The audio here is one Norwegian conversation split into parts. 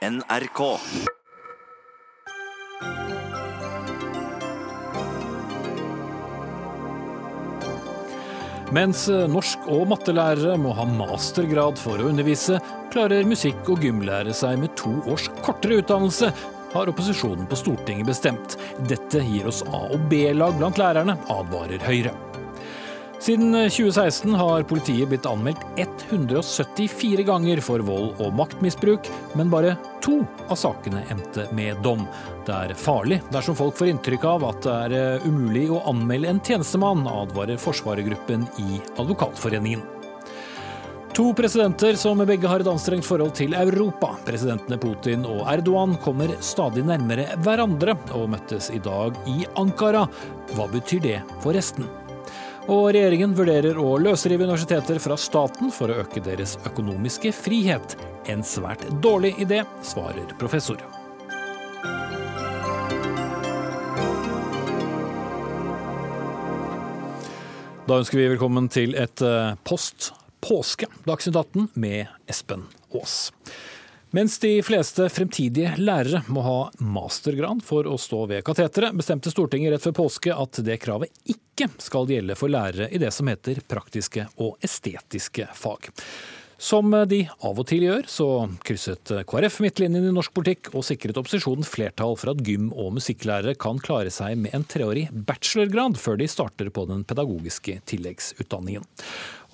NRK. Mens eh, norsk- og mattelærere må ha mastergrad for å undervise, klarer musikk- og gymlærere seg med to års kortere utdannelse, har opposisjonen på Stortinget bestemt. Dette gir oss A- og B-lag blant lærerne, advarer Høyre. Siden 2016 har politiet blitt anmeldt 174 ganger for vold og maktmisbruk, men bare to av sakene endte med dom. Det er farlig dersom folk får inntrykk av at det er eh, umulig å anmelde en tjenestemann, advarer forsvarergruppen i Advokatforeningen. To presidenter som begge har et anstrengt forhold til Europa. Presidentene Putin og Erdogan kommer stadig nærmere hverandre, og møttes i dag i Ankara. Hva betyr det for resten? Og regjeringen vurderer å løsrive universiteter fra staten for å øke deres økonomiske frihet. En svært dårlig idé, svarer professor. Da ønsker vi velkommen til et eh, post påske Dagsnytt 18 med Espen Aas. Mens de fleste fremtidige lærere må ha mastergrad for å stå ved kateteret, bestemte Stortinget rett før påske at det kravet ikke skal gjelde for lærere i det som heter praktiske og estetiske fag. Som de av og til gjør, så krysset KrF midtlinjen i norsk politikk og sikret opposisjonen flertall for at gym- og musikklærere kan klare seg med en treårig bachelorgrad før de starter på den pedagogiske tilleggsutdanningen.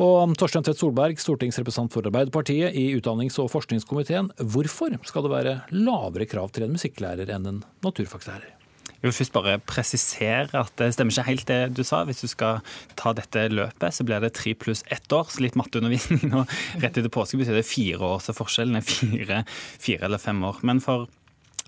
Og Torstein Tvedt Solberg, stortingsrepresentant for Arbeiderpartiet i utdannings- og forskningskomiteen. Hvorfor skal det være lavere krav til en musikklærer enn en naturfagslærer? Jeg vil først bare presisere at det stemmer ikke helt det du sa. Hvis du skal ta dette løpet, så blir det tre pluss ett år. Så litt matteundervisning nå rett etter påske betyr det fire år. Så forskjellen er fire, fire eller fem år. Men for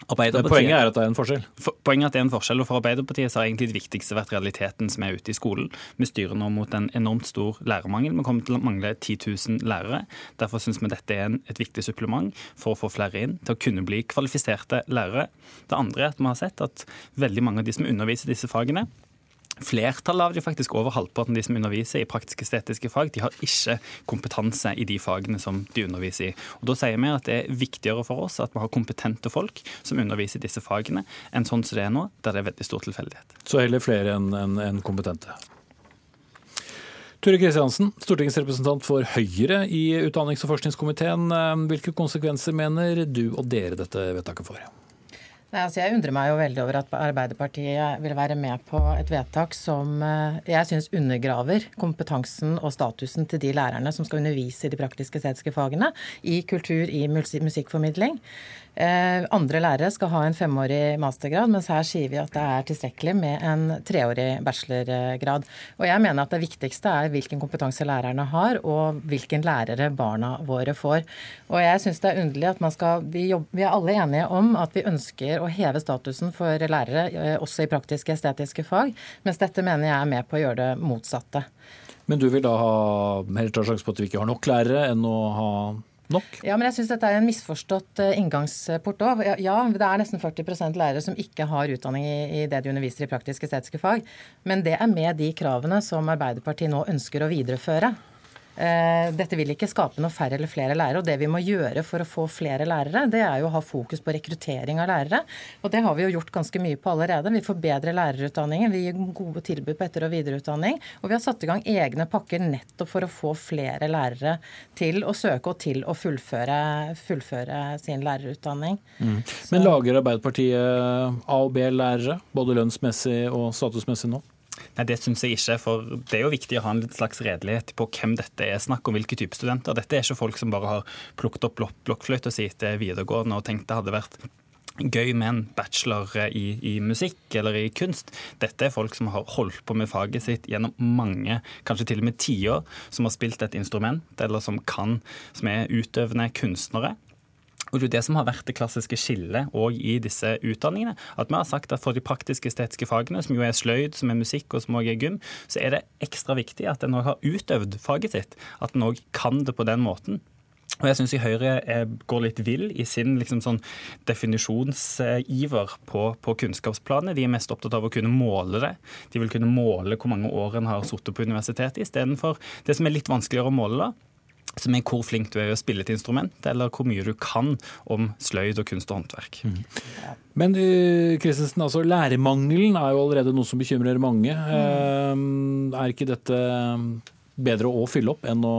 Poenget er at det er en forskjell? Poenget er at det er en forskjell, og For Arbeiderpartiet så har egentlig det viktigste vært realiteten som er ute i skolen. Vi styrer nå mot en enormt stor lærermangel. Vi kommer til å mangle 10 000 lærere. Derfor syns vi dette er en, et viktig supplement for å få flere inn til å kunne bli kvalifiserte lærere. Det andre er at vi har sett at veldig mange av de som underviser disse fagene, Flertallet av de faktisk over halvparten de som underviser i praktisk-estetiske fag, de har ikke kompetanse i de fagene som de underviser i. Og Da sier vi at det er viktigere for oss at vi har kompetente folk som underviser i disse fagene, enn sånn som det er nå, der det er veldig stor tilfeldighet. Så heller flere enn en, en kompetente. Ture Kristiansen, stortingsrepresentant for Høyre i utdannings- og forskningskomiteen. Hvilke konsekvenser mener du og dere dette vedtaket får? Nei, altså jeg undrer meg jo veldig over at Arbeiderpartiet vil være med på et vedtak som eh, jeg syns undergraver kompetansen og statusen til de lærerne som skal undervise i de praktiske estetiske fagene, i kultur, i musikkformidling. Eh, andre lærere skal ha en femårig mastergrad, mens her sier vi at det er tilstrekkelig med en treårig bachelorgrad. Og jeg mener at det viktigste er hvilken kompetanse lærerne har, og hvilken lærere barna våre får. Og jeg syns det er underlig at man skal vi, jobber, vi er alle enige om at vi ønsker å heve statusen for lærere, eh, også i praktiske estetiske fag, mens dette mener jeg er med på å gjøre det motsatte. Men du vil da ha mer sjanse på at vi ikke har nok lærere, enn å ha nok? Ja, men jeg syns dette er en misforstått eh, inngangsport òg. Ja, det er nesten 40% lærere som ikke har utdanning i det de underviser i praktiske estetiske fag. Men det er med de kravene som Arbeiderpartiet nå ønsker å videreføre. Eh, dette vil ikke skape noe færre eller flere lærere. og Det vi må gjøre for å få flere lærere, det er jo å ha fokus på rekruttering av lærere. Og det har vi jo gjort ganske mye på allerede. Vi forbedrer lærerutdanningen, vi gir gode tilbud på etter- og videreutdanning. Og vi har satt i gang egne pakker nettopp for å få flere lærere til å søke og til å fullføre, fullføre sin lærerutdanning. Mm. Men lager Arbeiderpartiet A- og B-lærere, både lønnsmessig og statusmessig nå? Nei, Det syns jeg ikke. for Det er jo viktig å ha en slags redelighet på hvem dette er snakk om, hvilke type studenter. Dette er ikke folk som bare har plukket opp blokkfløyta si til videregående og tenkt det hadde vært gøy med en bachelor i, i, musikk eller i kunst. Dette er folk som har holdt på med faget sitt gjennom mange, kanskje til og med tiår, som har spilt et instrument, eller som kan, som er utøvende kunstnere. Og det er det som har vært det klassiske skillet i disse utdanningene. At vi har sagt at for de praktiske estetiske fagene, som jo er sløyd, som er musikk og som òg er gym, så er det ekstra viktig at en har utøvd faget sitt. At en òg kan det på den måten. Og jeg syns Høyre går litt vill i sin liksom sånn definisjonsiver på, på, kunnskapsplanet. De er mest opptatt av å kunne måle det. De vil kunne måle hvor mange år en har sittet på universitetet, istedenfor det som er litt vanskeligere å måle. da, som er hvor flink du er å spille et instrument, eller hvor mye du kan om sløyd og kunst og håndverk. Mm. Men Kristensen, altså lærermangelen er jo allerede noe som bekymrer mange. Mm. Er ikke dette bedre å fylle opp enn å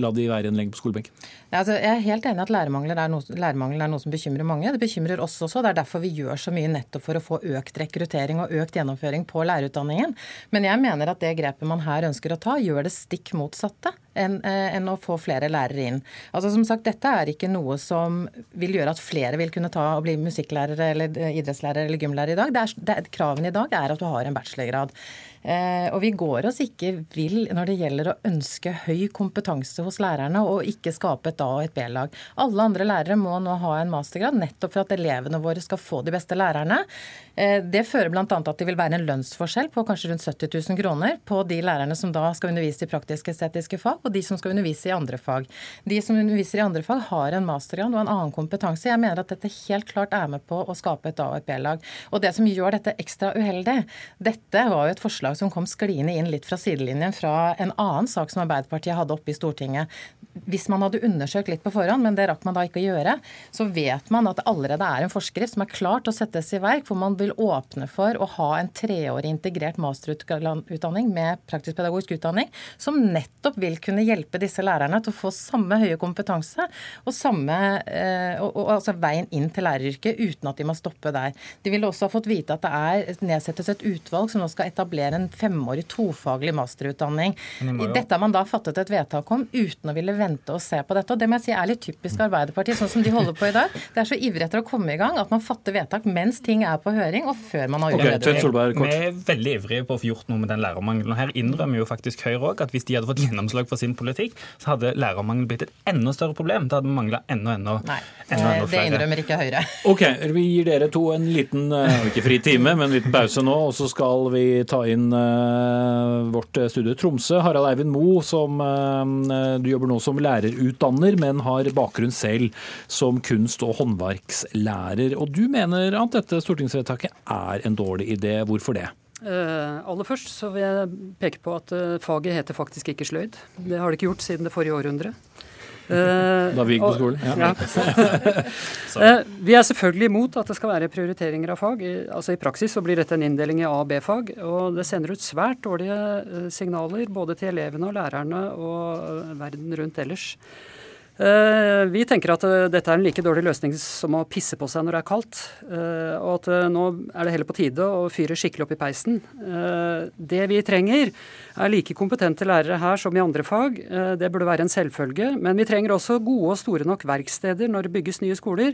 la de være igjen lenge på skolebenken? Altså, jeg er helt enig at lærermangel er, noe, er noe som bekymrer mange. Det bekymrer oss også. Det er derfor vi gjør så mye nettopp for å få økt rekruttering og økt gjennomføring på lærerutdanningen. Men jeg mener at det grepet man her ønsker å ta, gjør det stikk motsatte enn, en å få flere lærere inn. Altså som sagt, Dette er ikke noe som vil gjøre at flere vil kunne ta og bli musikklærere eller eh, idrettslærere eller gymlærere i dag. Det er, det, kravene i dag er at du har en bachelorgrad. Eh, og vi går oss ikke vill når det gjelder å ønske høy kompetanse hos lærerne og ikke skape et A- og et B-lag. Alle andre lærere må nå ha en mastergrad nettopp for at elevene våre skal få de beste lærerne. Eh, det fører bl.a. at det vil være en lønnsforskjell på kanskje rundt 70 000 kroner på de lærerne som da skal undervise i praktisk-estetiske fag, og de som skal undervise i andre fag. De som underviser i andre fag, har en mastergrad og en annen kompetanse. Jeg mener at dette helt klart er med på å skape et A- og et B-lag. Og det som gjør dette ekstra uheldig, dette var jo et forslag som kom skliende inn litt fra sidelinjen fra en annen sak som Arbeiderpartiet hadde oppe i Stortinget. Hvis man hadde litt på forhånd, men det rakk man da ikke å gjøre, så vet man at det allerede er en forskrift som er klart til å settes i verk, hvor man vil åpne for å ha en treårig integrert masterutdanning med praktisk-pedagogisk utdanning, som nettopp vil kunne hjelpe disse lærerne til å få samme høye kompetanse og samme eh, og, og, altså veien inn til læreryrket uten at de må stoppe der. De ville også ha fått vite at det er nedsettes et utvalg som nå skal etablere en femårig tofaglig masterutdanning. Dette har man da fattet et vedtak om uten å ville vente og se på dette. Og det må jeg si er litt typisk Arbeiderpartiet, sånn som de holder på i dag. Det er så ivrig etter å komme i gang at man fatter vedtak mens ting er på høring, og før man har okay, Solberg, Vi er veldig ivrige på å få gjort noe med den lærermangelen. Her innrømmer jo faktisk Høyre òg at hvis de hadde fått gjennomslag for sin politikk, så hadde lærermangelen blitt et enda større problem. Da hadde vi mangla enda, enda, Nei, enda, enda flere. Det innrømmer ikke Høyre. Ok, vi gir dere to en liten, eh, ikke fri time, men en liten pause nå. Og så skal vi ta inn Eh, vårt studio Tromsø. Harald Eivind Moe, som eh, du jobber nå som lærerutdanner, men har bakgrunn selv som kunst- og håndverkslærer. Og du mener at dette stortingsvedtaket er en dårlig idé. Hvorfor det? Uh, aller først så vil jeg peke på at uh, faget heter faktisk ikke sløyd. Det har det ikke gjort siden det forrige århundre. Uh, da vi gikk på skolen? Ja. ja. Eh, vi er selvfølgelig imot at det skal være prioriteringer av fag. Altså I praksis så blir dette en inndeling i A- og B-fag. Og det sender ut svært dårlige eh, signaler både til elevene og lærerne og verden rundt ellers. Eh, vi tenker at eh, dette er en like dårlig løsning som å pisse på seg når det er kaldt. Eh, og at nå er det heller på tide å fyre skikkelig opp i peisen. Det vi trenger, er like kompetente lærere her som i andre fag. Det burde være en selvfølge. Men vi trenger også gode og store nok verksteder når det bygges nye skoler.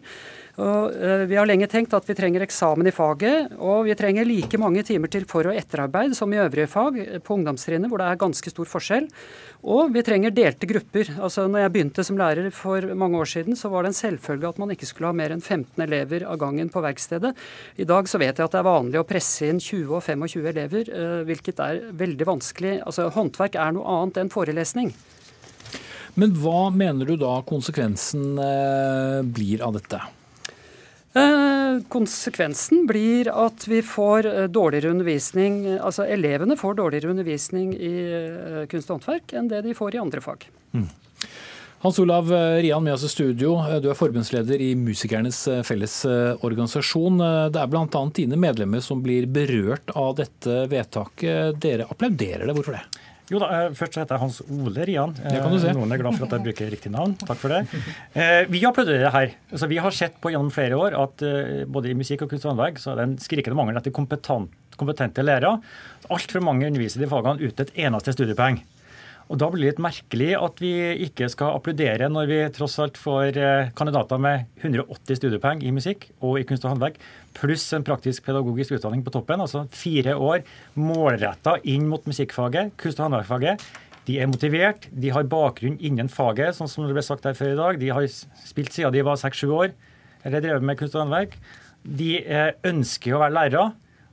Og vi har lenge tenkt at vi trenger eksamen i faget, og vi trenger like mange timer til for- og etterarbeid som i øvrige fag på ungdomstrinnet, hvor det er ganske stor forskjell. Og vi trenger delte grupper. Altså når jeg begynte som lærer for mange år siden, så var det en selvfølge at man ikke skulle ha mer enn 15 elever av gangen på verkstedet. I dag så vet jeg at det er vanlig å presse inn 20 og 25 elever, eh, hvilket er veldig vanskelig. Altså Håndverk er noe annet enn forelesning. Men hva mener du da konsekvensen eh, blir av dette? Eh, konsekvensen blir at vi får dårligere undervisning, altså elevene får dårligere undervisning i kunst og håndverk enn det de får i andre fag. Mm. Hans Olav Rian med oss i studio, du er forbundsleder i Musikernes Fellesorganisasjon. Det er bl.a. dine medlemmer som blir berørt av dette vedtaket. Dere applauderer det, hvorfor det? Jo da, først Først heter jeg Hans Ole Rian. Det kan du se. Eh, noen er glad for at jeg bruker riktig navn. Takk for det. Eh, vi applauderer det her. Altså, vi har sett på gjennom flere år at både i musikk og kunst og håndverk så er det en skrikende mangel etter kompetente lærere. Altfor mange underviser de fagene uten et eneste studiepoeng. Og Da blir det litt merkelig at vi ikke skal applaudere når vi tross alt får kandidater med 180 studiepoeng i musikk og i kunst og håndverk, pluss en praktisk pedagogisk utdanning på toppen. Altså fire år målretta inn mot musikkfaget, kunst- og håndverksfaget. De er motivert, de har bakgrunn innen faget, sånn som det ble sagt her før i dag. De har spilt siden de var seks-sju år, eller drevet med kunst og håndverk. De eh, ønsker å være lærere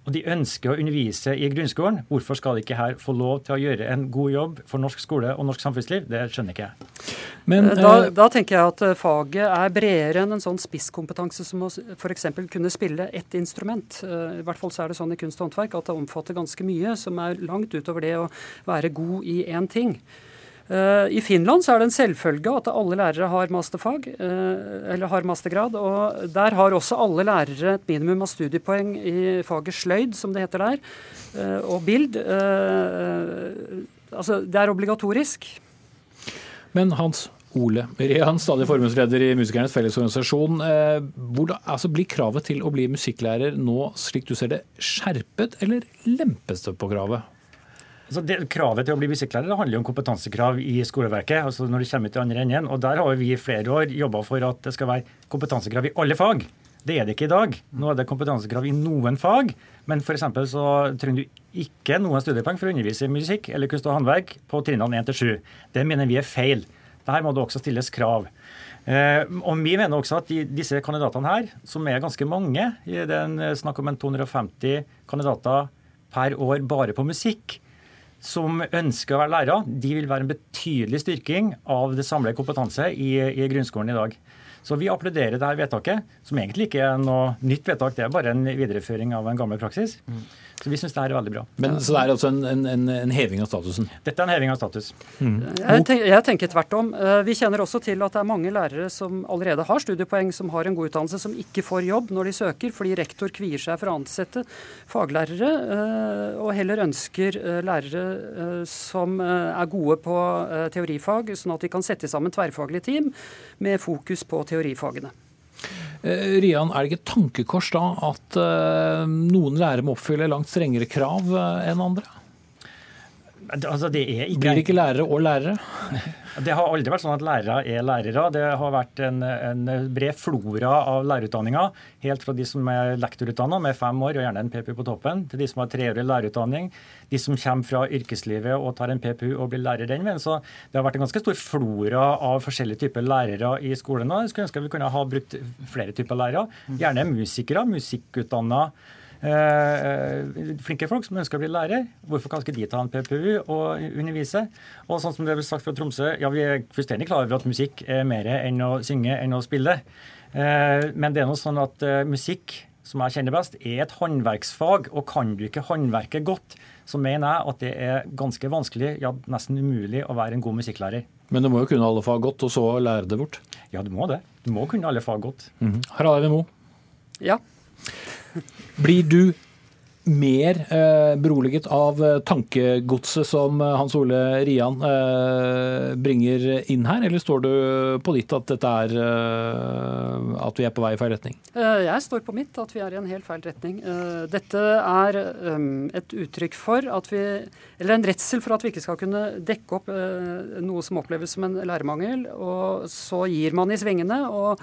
og de ønsker å undervise i grunnskolen, hvorfor skal de ikke her få lov til å gjøre en god jobb for norsk skole og norsk samfunnsliv? Det skjønner ikke jeg. Men, da, eh, da, tenker jeg at eh, faget er bredere enn en sånn spisskompetanse som å f.eks. kunne spille ett instrument. Eh, I hvert fall så er det sånn i kunst og håndverk at det omfatter ganske mye som er langt utover det å være god i én ting. I Finland så er det en selvfølge at alle lærere har masterfag, eller har mastergrad. og Der har også alle lærere et minimum av studiepoeng i faget sløyd, som det heter der, og bild. Altså, det er obligatorisk. Men Hans Ole Rian, stadig formuesleder i Musikernes Fellesorganisasjon. Hvordan, altså, blir kravet til å bli musikklærer nå, slik du ser det, skjerpet, eller lempes det på kravet? Altså det, kravet til å bli musikklærer det handler om kompetansekrav i skoleverket. altså når du kommer til andre enden, og Der har vi i flere år jobba for at det skal være kompetansekrav i alle fag. Det er det ikke i dag. Nå er det kompetansekrav i noen fag. Men f.eks. så trenger du ikke noen studiepoeng for å undervise i musikk eller kunst og håndverk på trinnene 1 7. Det mener vi er feil. Der må det også stilles krav. Eh, og Vi mener også at de, disse kandidatene her, som er ganske mange, det er snakk om en 250 kandidater per år bare på musikk, som ønsker å være lærere, de vil være en betydelig styrking av det samlede kompetanse i, i grunnskolen i dag. Så vi applauderer dette vedtaket, som egentlig ikke er noe nytt vedtak, det er bare en videreføring av en gammel praksis. Mm. Så vi syns det er veldig bra. Men Så det er altså en, en, en, heving av statusen? Dette er en heving av status. Mm. Jeg, tenker, jeg, tenker, tvert om. Eh, vi kjenner også til at det er mange lærere som allerede har studiepoeng, som har en god utdannelse, som ikke får jobb når de søker, fordi rektor kvier seg for å ansette faglærere, eh, og heller ønsker eh, lærere som er gode på teorifag, sånn at de kan sette sammen tverrfaglige team med fokus på teorifagene. Eh, Rian, er det ikke et tankekors da at uh, noen lærere må oppfylle langt strengere krav uh, enn andre? Altså, det ikke... Blir det ikke lærere og lærere? Det har aldri vært sånn at lærere er lærere. Det har vært en, en bred flora av lærerutdanninger. Helt fra de som er lektorutdanna med fem år og gjerne en PPU på toppen, til de som har treårig lærerutdanning, de som kommer fra yrkeslivet og tar en PPU og blir lærer den veien. Så det har vært en ganske stor flora av forskjellige typer lærere i skolen. Jeg skulle ønske vi kunne ha brukt flere typer lærere. Gjerne musikere, musikkutdanna eh, flinke folk som ønsker å bli lærer. Hvorfor kan ikke de ta en PPU og undervise? Og sånn som det ble sagt fra Tromsø, ja, vi er fullstendig klar over at musikk er mer enn å synge, enn å spille. Eh, men det er noe sånn at eh, musikk, som jeg kjenner best, er et håndverksfag. Og kan du ikke håndverket godt, så mener jeg at det er ganske vanskelig, ja nesten umulig, å være en god musikklærer. Men du må jo kunne alle fag godt, og så lære det bort? Ja, du må det. Du må kunne alle fag godt. Mm -hmm. Harald Eivind Moe? Ja. Blir du mer eh, beroliget av eh, tankegodset som eh, Hans Ole Rian eh, bringer inn her, eller står du på ditt at dette er eh, at vi er på vei i feil retning? Eh, jeg står på mitt at vi er i en helt feil retning. Dette er et uttrykk for at vi Eller en redsel for at vi ikke skal kunne dekke opp noe som oppleves som en lærermangel, og så gir man i svingene. og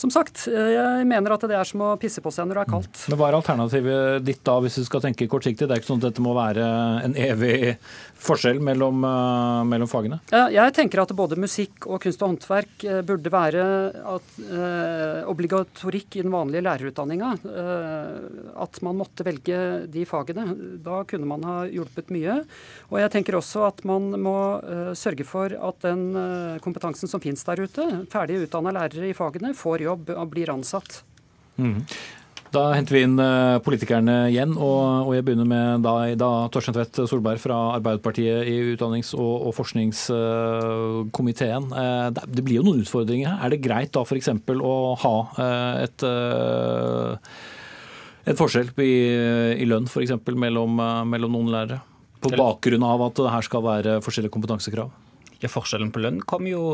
som sagt, eh, jeg mener at det er som å pisse på seg når det er kaldt. Men Hva er alternativet ditt da, hvis du skal tenke kortsiktig? Det er ikke sånn at dette må være en evig forskjell mellom, uh, mellom fagene? Jeg tenker at både musikk og kunst og håndverk uh, burde være at, eh, obligatorikk i den vanlige lærerutdanninga. At man måtte velge de fagene. Da kunne man ha hjulpet mye. Og jeg tenker også at man må sørge for at den kompetansen som finnes der ute, ferdig utdanna lærere i fagene, får jobb og blir ansatt. Mm. Da henter vi inn eh, politikerne igjen, og, og jeg begynner med deg, da Torstein Tvedt Solberg fra Arbeiderpartiet i utdannings- og, og forskningskomiteen. Eh, det blir jo noen utfordringer her. Er det greit da f.eks. å ha et, et forskjell i, i lønn f.eks. Mellom, mellom noen lærere? På bakgrunn av at det her skal være forskjellige kompetansekrav? Ja, Forskjellen på lønn kommer jo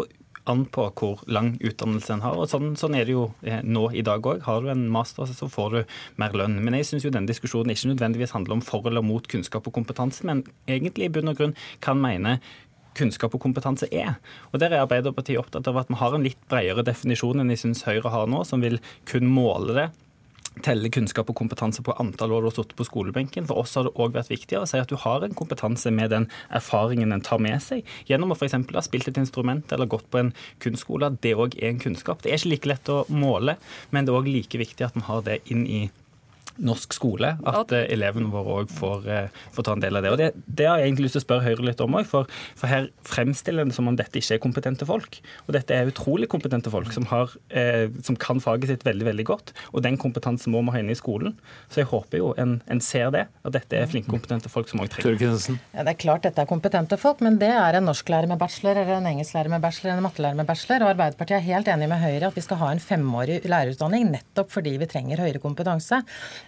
an på hvor lang utdannelse en har. og Sånn, sånn er det jo eh, nå i dag òg. Har du en master, så får du mer lønn. Men jeg syns denne diskusjonen ikke nødvendigvis handler om for eller mot kunnskap og kompetanse, men egentlig i bunn og grunn kan mene kunnskap og kompetanse er. Og Der er Arbeiderpartiet opptatt av at vi har en litt bredere definisjon enn jeg syns Høyre har nå, som vil kun måle det telle kunnskap og kompetanse på antall år du har sittet på skolebenken. For oss har det òg vært viktigere å si at du har en kompetanse med den erfaringen en tar med seg, gjennom å f.eks. ha spilt et instrument eller gått på en kunstskole. Det òg er en kunnskap. Det er ikke like lett å måle, men det er òg like viktig at vi har det inn i norsk skole. At uh, elevene våre òg får, uh, får, ta en del av det. Og det, det, har jeg egentlig lyst til å spørre Høyre litt om òg, for, for, her fremstiller det som om dette ikke er kompetente folk. Og dette er utrolig kompetente folk som, har, uh, som kan faget sitt veldig veldig godt. Og den kompetansen må vi ha inne i skolen. Så jeg håper jo en, en ser det, at dette er flinke, kompetente folk som òg trenger ja, Det er klart dette er kompetente folk, men det er en norsklærer med bachelor eller en engelsklærer med bachelor eller en mattelærer med bachelor. Og Arbeiderpartiet er helt enig med Høyre at vi skal ha en femårig lærerutdanning nettopp fordi vi trenger høyere kompetanse.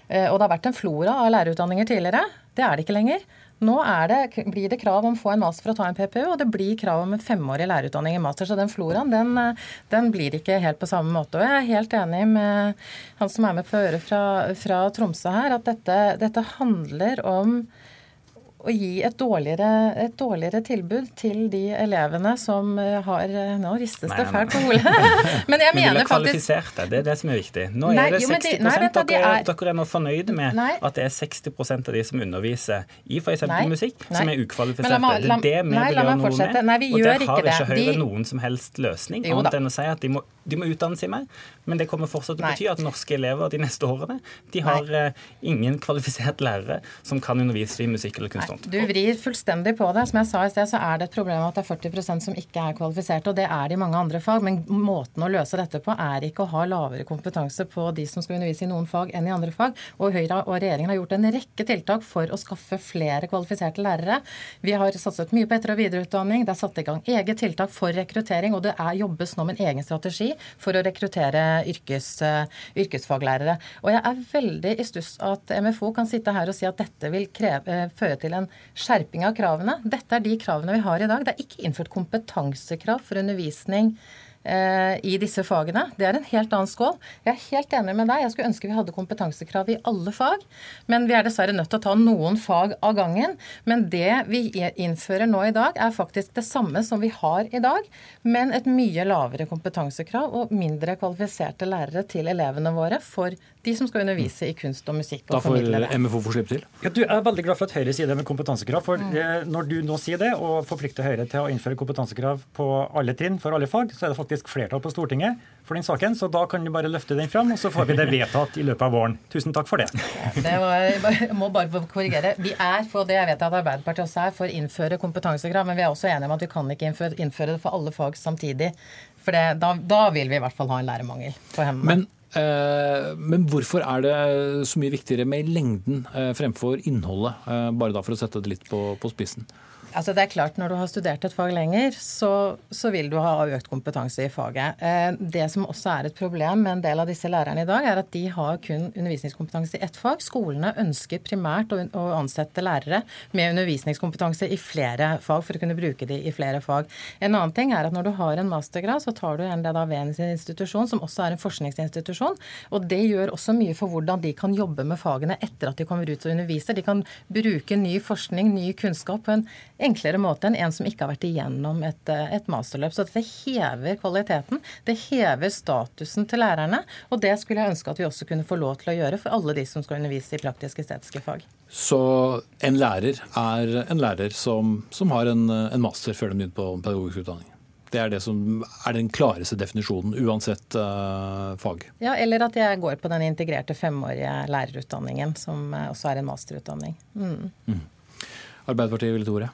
Eh, og det har vært en flora av lærerutdanninger tidligere. Det er det ikke lenger. Nå det, blir det krav om å få en master for å ta en PPU, og det blir krav om en femårig lærerutdanning i master. Så den floraen den, eh, den, blir ikke helt på samme måte. Og jeg er helt enig med han som er med på øret fra, fra Tromsø her, at dette, dette handler om å gi et dårligere, et dårligere, tilbud til de elevene som eh, har eh, Nå ristes det fælt på hodet. men jeg mener faktisk kvalifiserte, det er det som er viktig. Nå er det 60 de, nei, dere, er, dere er nå fornøyde med nei. at det er 60 av de som underviser i f.eks. musikk, som er ukvalifiserte. La, la, det er det vi vil gjøre noe med. Nei, vi og der har ikke Høyre de, noen som helst løsning, annet enn å si at de må, de må utdanne seg mer. Men det kommer fortsatt til å bety at norske elever de neste årene de har uh, ingen kvalifiserte lærere som kan undervise i musikk eller kunst. Du vrir fullstendig på det. Som jeg sa i sted, så er det et problem at det er 40% som ikke er kvalifiserte. Og det er det i mange andre fag. Men måten å løse dette på er ikke å ha lavere kompetanse på de som skal undervise i noen fag enn i andre fag. Og Høyre og regjeringen har gjort en rekke tiltak for å skaffe flere kvalifiserte lærere. Vi har satset mye på etter- og videreutdanning. Det er satt i gang eget tiltak for rekruttering. Og det er, jobbes nå med en egen strategi for å rekruttere yrkes, uh, yrkesfaglærere. Og jeg er veldig i stuss at MFO kan sitte her og si at dette vil kreve, uh, føre til en skjerping av kravene. Dette er de kravene vi har i dag. Det er ikke innført kompetansekrav for undervisning i disse fagene. Det er en helt annen skål. Jeg er helt enig med deg. Jeg skulle ønske vi hadde kompetansekrav i alle fag. Men vi er dessverre nødt til å ta noen fag av gangen. Men det vi innfører nå i dag, er faktisk det samme som vi har i dag, men et mye lavere kompetansekrav og mindre kvalifiserte lærere til elevene våre for de som skal undervise i kunst og musikk. Og da får MFO få slippe til? Ja, du er veldig glad for at Høyre sier det med kompetansekrav. for mm. Eh, når du nå sier det, og forplikter Høyre til å innføre kompetansekrav på alle trinn for alle fag, så er det faktisk faktisk flertall på Stortinget for den saken, så da kan du bare løfte den fram, og så får vi det vedtatt i løpet av våren. Tusen takk for det. det var, jeg må bare korrigere. Vi er for det jeg vet at Arbeiderpartiet også er, for å innføre kompetansekrav, men vi er også enige om at vi kan ikke innføre, innføre det for alle fag samtidig. For det, da, da, vil vi i hvert fall ha en lærermangel på hendene. Men eh, men hvorfor er det så mye viktigere med lengden eh, fremfor innholdet? Eh, bare da for å sette det litt på, på spissen. Altså det er klart, Når du har studert et fag lenger, så, så, vil du ha økt kompetanse i faget. Eh, det som også er et problem med en del av disse lærerne i dag, er at de har kun undervisningskompetanse i ett fag. Skolene ønsker primært å, å ansette lærere med undervisningskompetanse i flere fag for å kunne bruke de i flere fag. En annen ting er at når du har en mastergrad, så tar du en del av en institusjon, som også er en forskningsinstitusjon. Og det gjør også mye for hvordan de kan jobbe med fagene etter at de kommer ut og underviser. De kan bruke ny forskning, ny kunnskap på en enklere måte enn en som ikke har vært igjennom et, eh, et masterløp. Så dette hever kvaliteten. Det hever statusen til lærerne. Og det skulle jeg ønske at vi også kunne få lov til å gjøre for alle de som skal undervise i praktisk-estetiske fag. Så en lærer er en lærer som, som har en, en, master før de begynner på pedagogisk utdanning? Det er det som er den klareste definisjonen, uansett uh, fag. Ja, eller at jeg går på den integrerte femårige lærerutdanningen, som uh, også er en masterutdanning. Mm. Mm. Arbeiderpartiet ville til ordet.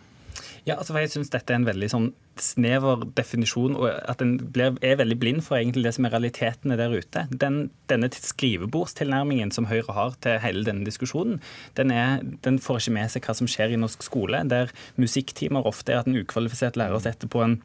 Ja, altså jeg synes dette er en veldig sånn snever definisjon, og at en er veldig blind for egentlig det som er realitetene der ute. Den, denne skrivebordstilnærmingen som Høyre har til hele denne diskusjonen, den, er, den, får ikke med seg hva som skjer i norsk skole, der musikktimer ofte er at en ukvalifisert lærer setter på en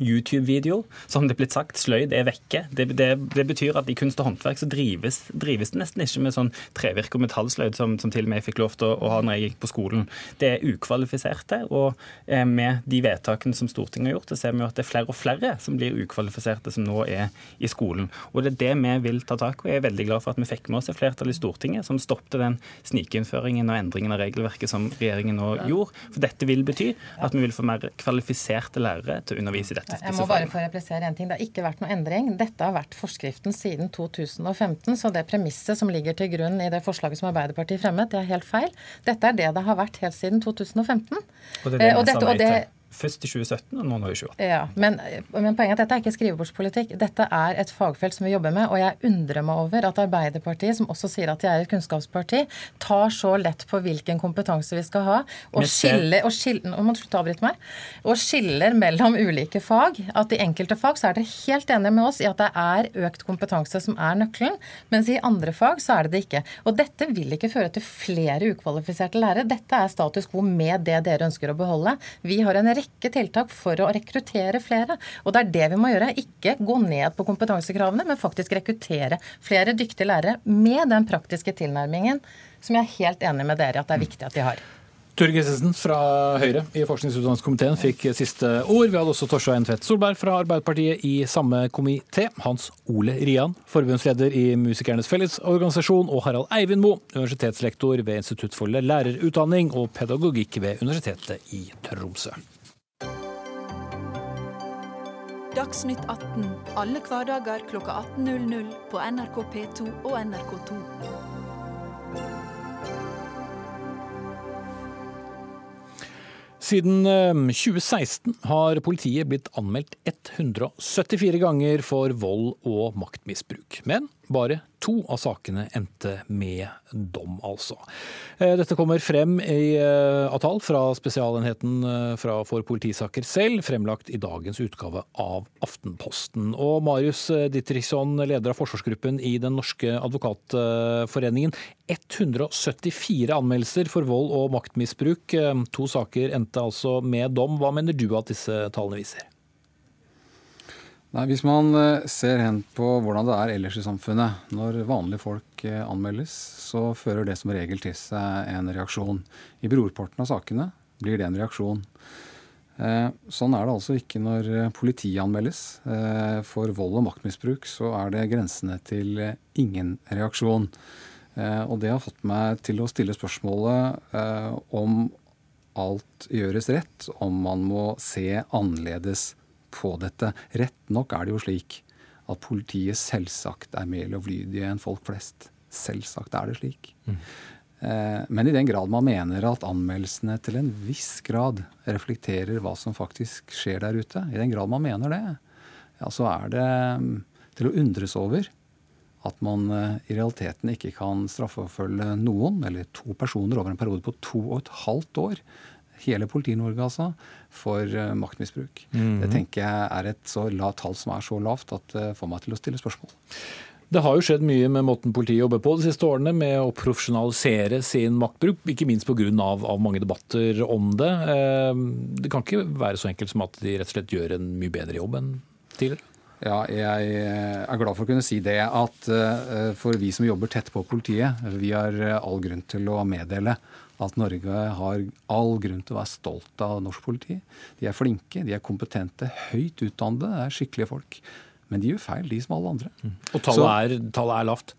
YouTube-video. Som det er blitt sagt, sløyd er vekke. Det, det, det, betyr at i kunst og håndverk så drives, drives, det nesten ikke med sånn trevirke- og metallsløyd som, som, til og med jeg fikk lov til å, å, ha når jeg gikk på skolen. Det er ukvalifiserte, og eh, med de vedtakene som Stortinget har gjort, så ser vi jo at det er flere og flere som blir ukvalifiserte som nå er i skolen. Og det er det vi vil ta tak i. Jeg er veldig glad for at vi fikk med oss et flertall i Stortinget som stoppet den snikinnføringen og endringen av regelverket som regjeringen nå gjorde. For dette vil bety at vi vil få mer kvalifiserte lærere til å undervise i dette. Jeg må bare få replisere en ting. Det har ikke vært noe endring. Dette har vært forskriften siden 2015. Så det premisset som ligger til grunn i det forslaget som Arbeiderpartiet fremmet, det er helt feil. Dette er det det har vært helt siden 2015. Og det er det, og dette, og det først i 2017 og nå, nå i 2018. Ja, men, men, poenget er at dette er ikke skrivebordspolitikk. Dette er et fagfelt som vi jobber med. Og jeg undrer meg over at Arbeiderpartiet, som også sier at de er et kunnskapsparti, tar så lett på hvilken kompetanse vi skal ha, og skiller, og skiller, meg, og skiller mellom ulike fag. At i enkelte fag så er dere helt enige med oss i at det er økt kompetanse som er nøkkelen, mens i andre fag så er det det ikke. Og dette vil ikke føre til flere ukvalifiserte lærere. Dette er status quo med det dere ønsker å beholde. Vi har en rekke tiltak for å rekruttere flere. Og det er det vi må gjøre. Ikke gå ned på kompetansekravene, men faktisk rekruttere flere dyktige lærere med den praktiske tilnærmingen som jeg er helt enig med dere at det er viktig at de har. Ture Kristensen fra Høyre i forskningsutdanningskomiteen fikk siste ord. Vi hadde også Torstein Tvedt Solberg fra Arbeiderpartiet i samme komité. Hans Ole Rian, forbundsleder i Musikernes Fellesorganisasjon, og Harald Eivind Moe, universitetslektor ved Institutt for lærerutdanning og pedagogikk ved Universitetet i Tromsø. Dagsnytt 18 alle hverdager kl 18.00 på NRK P2 og NRK2. Siden 2016 eh, har politiet blitt anmeldt 174 ganger for vold og maktmisbruk. Men bare to av sakene endte med dom, altså. Eh, dette kommer frem i avtal av tall fra Spesialenheten eh, for politisaker selv, fremlagt i dagens utgave av Aftenposten. Og Marius Dittrichson, leder av forsvarsgruppen i Den norske advokatforeningen. 174 anmeldelser for vold og maktmisbruk. To saker endte altså med dom. Hva mener du at disse tallene viser? Nei, Hvis man eh, ser hen på hvordan det er ellers i samfunnet, når vanlige folk eh, anmeldes, så fører det som regel til seg en reaksjon. I brorparten av sakene blir det en reaksjon. Eh, sånn er det altså ikke når politiet anmeldes. For vold og maktmisbruk så er det grensene til ingen reaksjon. Og det har fått meg til å stille spørsmålet om alt gjøres rett, om man må se annerledes på dette. Rett nok er det jo slik at politiet selvsagt er mer lovlydige enn folk flest. Selvsagt er det slik. Mm. Eh, men i den grad man mener at anmeldelsene til en viss grad reflekterer hva som faktisk skjer der ute, i den grad man mener det, ja, så er det mm, til å undres over at man eh, i realiteten ikke kan straffeforfølge noen, eller to personer over en periode på to og et halvt år, hele Politi-Norge altså, for uh, maktmisbruk. Mm. Det tenker jeg er et så lavt tall som er så lavt at det uh, får meg til å stille spørsmål. Det har jo skjedd mye med måten politiet jobber på de siste årene, med å profesjonalisere sin maktbruk, ikke minst pga. Av, av mange debatter om det. Uh, det kan ikke være så enkelt som at de rett og slett gjør en mye bedre jobb enn tidligere? Ja, jeg er glad for å kunne si det at for vi som jobber tett på politiet, vi har all grunn til å meddele at Norge har all grunn til å være stolt av norsk politi. De er flinke, de er kompetente, høyt utdannede, det er skikkelige folk. Men de gjør feil, de som alle andre. Mm. Og tallet er, tallet er lavt?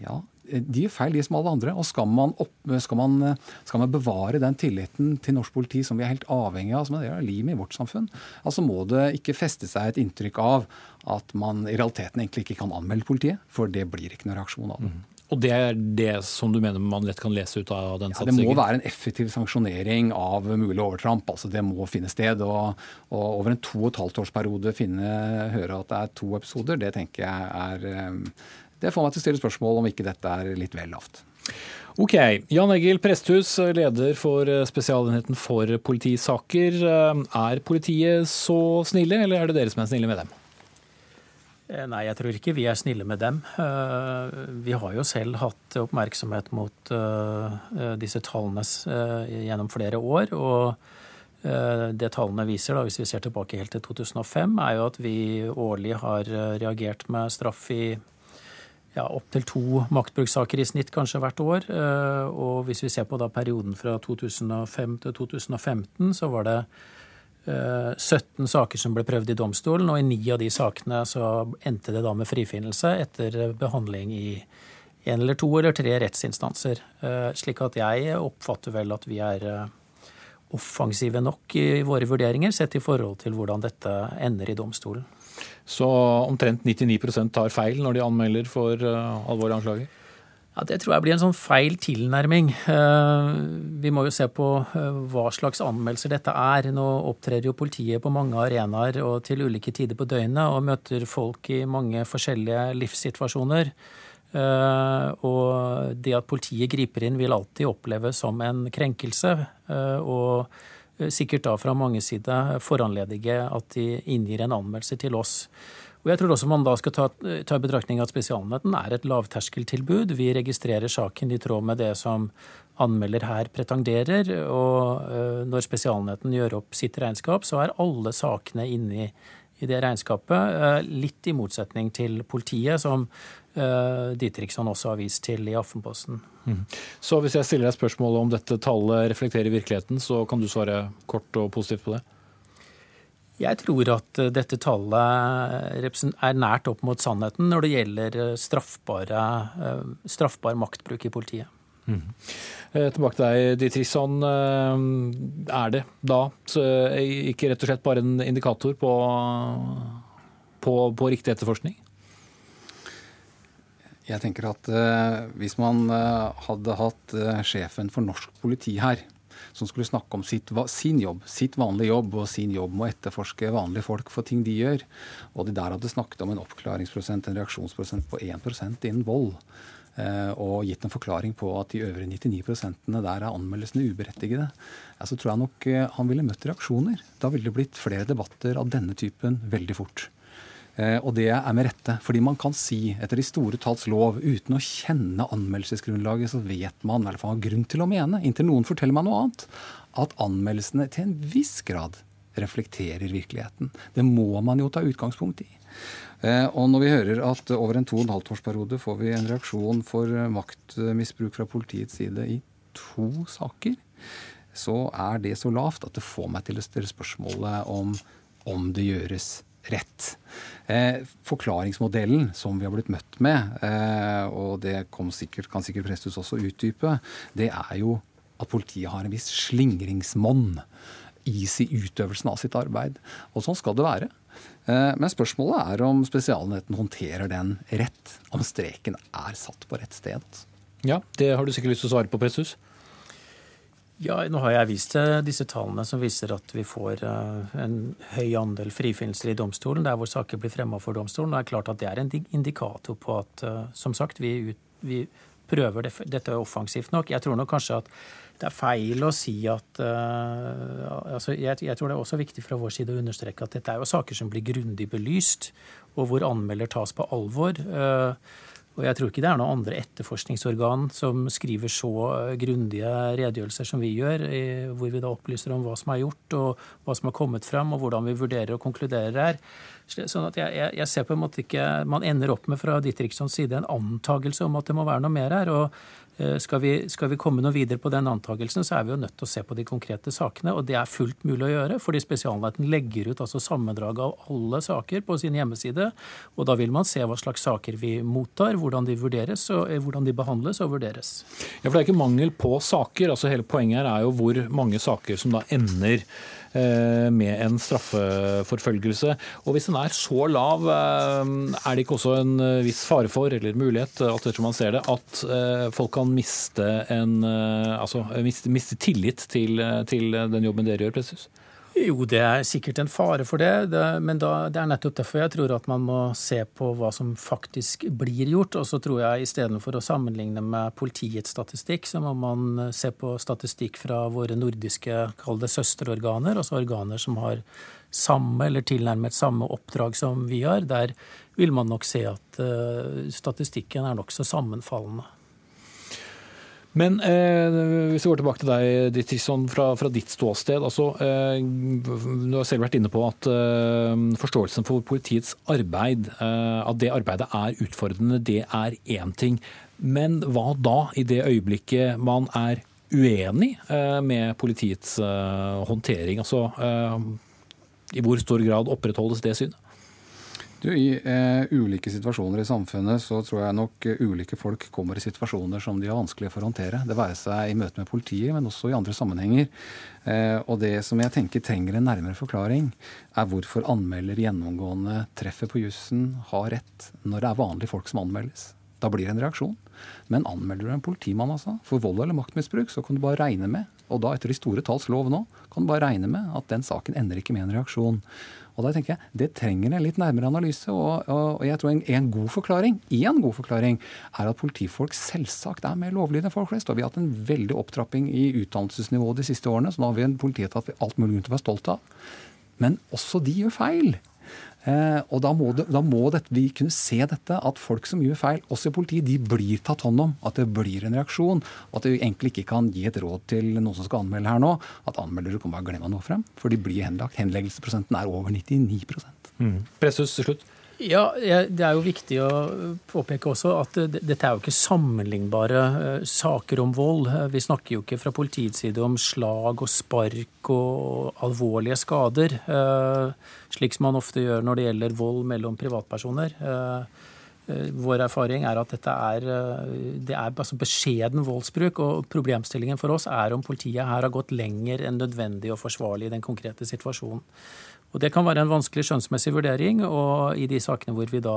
Ja, de gjør feil, de som alle andre. Og skal man, opp, skal, man, skal man, bevare den tilliten til norsk politi som vi er helt avhengig av, som er livet i vårt samfunn, altså må det ikke feste seg et inntrykk av at man i realiteten egentlig ikke kan anmelde politiet, for det blir ikke noen reaksjon av det. Mm. Og det er det som du mener man lett kan lese ut av den satsingen? Ja, det må være en effektiv sanksjonering av mulig overtramp. altså Det må finne sted. Og, og over en to og et halvt årsperiode finne, høre at det er to episoder, det tenker jeg er eh, Det får meg til å stille spørsmål om ikke dette er litt vel lavt. Ok. Jan Egil Presthus, leder for Spesialenheten for politisaker. Er politiet så snille, eller er det dere som er snille med dem? Eh, nei, jeg tror ikke vi er snille med dem. Eh, vi har jo selv hatt oppmerksomhet mot eh, disse tallene gjennom flere år. og det tallene viser, da, hvis vi ser tilbake helt til 2005, er jo at vi årlig har reagert med straff i ja, opptil to maktbrukssaker i snitt kanskje hvert år. Og hvis vi ser på da perioden fra 2005 til 2015, så var det 17 eh, saker som ble prøvd i domstolen, og i ni av de sakene så endte det da med frifinnelse etter behandling i en eller to eller tre rettsinstanser. Eh, slik at jeg oppfatter vel at vi er eh, offensive nok i våre vurderinger, sett i forhold til hvordan dette ender i domstolen. Så omtrent 99% tar feil når de anmelder for alvorlige anklager? Ja, Det tror jeg blir en sånn feil tilnærming. Eh, vi må jo se på eh, hva slags anmeldelser dette er. Nå opptrer jo politiet på mange arenaer og til ulike tider på døgnet og møter folk i mange forskjellige livssituasjoner. Eh, og det at politiet griper inn vil alltid oppleves som en krenkelse. Og sikkert da fra mange sider foranledige at de inngir en anmeldelse til oss. Og jeg tror også man da skal ta, ta i betraktning at Spesialenheten er et lavterskeltilbud. Vi registrerer saken i tråd med det som anmelder her pretenderer. Og uh, når Spesialenheten gjør opp sitt regnskap, så er alle sakene inni i det regnskapet. Uh, litt i motsetning til politiet, som uh, Dietrichson også har vist til i Aftenposten. Mm. Så hvis jeg stiller deg spørsmålet om dette tallet reflekterer virkeligheten, så kan du svare kort og positivt på det? Jeg tror at eh, dette tallet er nært opp mot sannheten når det gjelder eh, straffbare, eh, straffbar maktbruk i politiet. Mm. Tilbake til deg, Ditrisson. Er det da ikke rett og slett bare en indikator på, på, på riktig etterforskning? Jeg tenker at hvis man hadde hatt sjefen for norsk politi her, som skulle snakke om sitt, sin jobb, sitt vanlige jobb, og sin jobb med å etterforske vanlige folk for ting de gjør. Og de der hadde snakket om en oppklaringsprosent, en reaksjonsprosent på 1% innen vold. Eh, og gitt en forklaring på at de øvrige 99 der er anmeldelsene uberettigede, så tror jeg nok eh, han ville møtt reaksjoner. Da ville det blitt flere debatter av denne typen veldig fort. Eh, og det er med rette. Fordi man kan si, etter de store talls lov, uten å kjenne anmeldelsesgrunnlaget, så vet man, i hvert fall har grunn til å mene, inntil noen forteller meg noe annet, at anmeldelsene til en viss grad reflekterer virkeligheten. Det må man jo ta utgangspunkt i. Eh, og når vi hører at over en to og en halvt årsperiode får vi en reaksjon for maktmisbruk fra politiets side i to saker, så er det så lavt at det får meg til å stille spørsmålet om om det gjøres rett. Eh, forklaringsmodellen som vi har blitt møtt med, eh, og det sikkert, kan sikkert Presthus også utdype, det er jo at politiet har en viss slingringsmonn i utøvelsen av sitt arbeid. Og sånn skal det være. Eh, men spørsmålet er om Spesialenheten håndterer den rett. Om streken er satt på rett sted. Ja, det har du sikkert lyst til å svare på, Presthus? Ja, nå har jeg vist disse tallene som viser at vi får eh, en høy andel frifinnelser i domstolen, der hvor saker blir fremma for domstolen. Det er klart at det er en indikator på at eh, som sagt, vi, vi prøver dette offensivt nok. Jeg tror nok kanskje at det er feil å si at uh, altså jeg, jeg, tror det er også viktig fra vår side å understreke at dette er jo saker som blir grundig belyst, og hvor anmelder tas på alvor. Uh, og jeg tror ikke det er noen andre etterforskningsorgan som skriver så eh, grundige redegjørelser som vi gjør, hvor vi da opplyser om hva som er gjort, og hva som har kommet fram, og hvordan vi vurderer og konkluderer her. Sånn at jeg, jeg, ser på en måte ikke Man ender opp med fra Dittrikssons side en antagelse om at det må være noe mer her. og skal vi, skal vi, komme noe videre på den antakelsen, så er vi jo nødt til å se på de konkrete sakene. Og det er fullt mulig å gjøre, fordi Spesialenheten legger ut altså sammendrag av alle saker på sin hjemmeside. Og da vil man se hva slags saker vi mottar, hvordan de vurderes, og eh, hvordan de behandles og vurderes. Ja, for Det er ikke mangel på saker. altså Hele poenget her er jo hvor mange saker som da ender Eh, med en straffeforfølgelse. Og Hvis den er så lav, eh, er det ikke også en eh, viss fare for, eller mulighet, alt man ser det, at folk kan miste, en, altså, miste, miste tillit til, til, den jobben dere gjør? Precis? Jo, det er sikkert en fare for det, det men da, det er nettopp derfor jeg tror at man må se på hva som faktisk blir gjort. Og så tror jeg istedenfor å sammenligne med politiets statistikk, så må man se på statistikk fra våre nordiske kall det søsterorganer, altså organer som har samme eller tilnærmet samme oppdrag som vi har. Der vil man nok se at uh, statistikken er nokså sammenfallende. Men eh, hvis vi går tilbake til deg, Dittisson, fra, fra ditt ståsted. altså eh, Du har selv vært inne på at eh, forståelsen for politiets arbeid, eh, at det arbeidet er utfordrende, det er én ting. Men hva da, i det øyeblikket man er uenig eh, med politiets eh, håndtering? Altså i hvor stor grad opprettholdes det synet? Du, I eh, ulike situasjoner i samfunnet så tror jeg nok eh, ulike folk kommer i situasjoner som de har vanskelig for å håndtere. Det være seg i møte med politiet, men også i andre sammenhenger. Eh, og det som jeg tenker trenger en nærmere forklaring, er hvorfor anmelder gjennomgående treffer på jussen, har rett, når det er vanlige folk som anmeldes. Da blir det en reaksjon. Men anmelder du en politimann altså, for vold eller maktmisbruk, så kan du bare regne med, og da etter de store talls lov nå, kan du bare regne med at den saken ender ikke med en reaksjon. Og da tenker jeg, Det trenger en litt nærmere analyse. Og, og, og jeg tror en, en, god forklaring en god forklaring er at politifolk selvsagt er mer lovlydige enn folk flest. Og vi har hatt en veldig opptrapping i utdannelsesnivået de siste årene, så nå har vi en politietat vi alt mulig grunn til å være stolt av. Men også de gjør feil. Eh, og da må, det, da må det, vi kunne se dette, at folk som gjør feil, også i politiet, de blir tatt hånd om. At det blir en reaksjon. Og at vi egentlig ikke kan gi et råd til noen som skal anmelde her nå, at anmeldere kan bare glemme noe frem. For de blir henlagt. Henleggelsesprosenten er over 99 mm. Presshus til slutt. Ja, Det er jo viktig å påpeke også at dette er jo ikke sammenlignbare eh, saker om vold. Vi snakker jo ikke fra politiets side om slag og spark og alvorlige skader, eh, slik som man ofte gjør når det gjelder vold mellom privatpersoner. Eh, vår erfaring er at dette er, det er altså beskjeden voldsbruk. og Problemstillingen for oss er om politiet her har gått lenger enn nødvendig og forsvarlig i den konkrete situasjonen. Og Det kan være en vanskelig skjønnsmessig vurdering, og i de sakene hvor vi da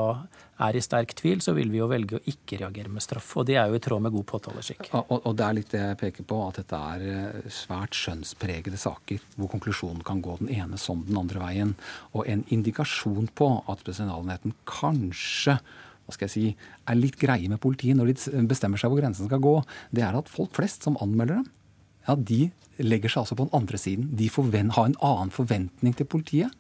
er i sterk tvil, så vil vi jo velge å ikke reagere med straff. Og det er jo i tråd med god påtaleskikk. Og, og, det er litt det jeg peker på, at dette er eh, svært skjønnspregede saker, hvor konklusjonen kan gå den ene som den andre veien. Og en indikasjon på at spesialenheten kanskje hva skal jeg si, er litt greie med politiet når de bestemmer seg hvor grensen skal gå, det er at folk flest som anmelder dem, ja, de legger seg altså på den andre siden. De har en annen forventning til politiet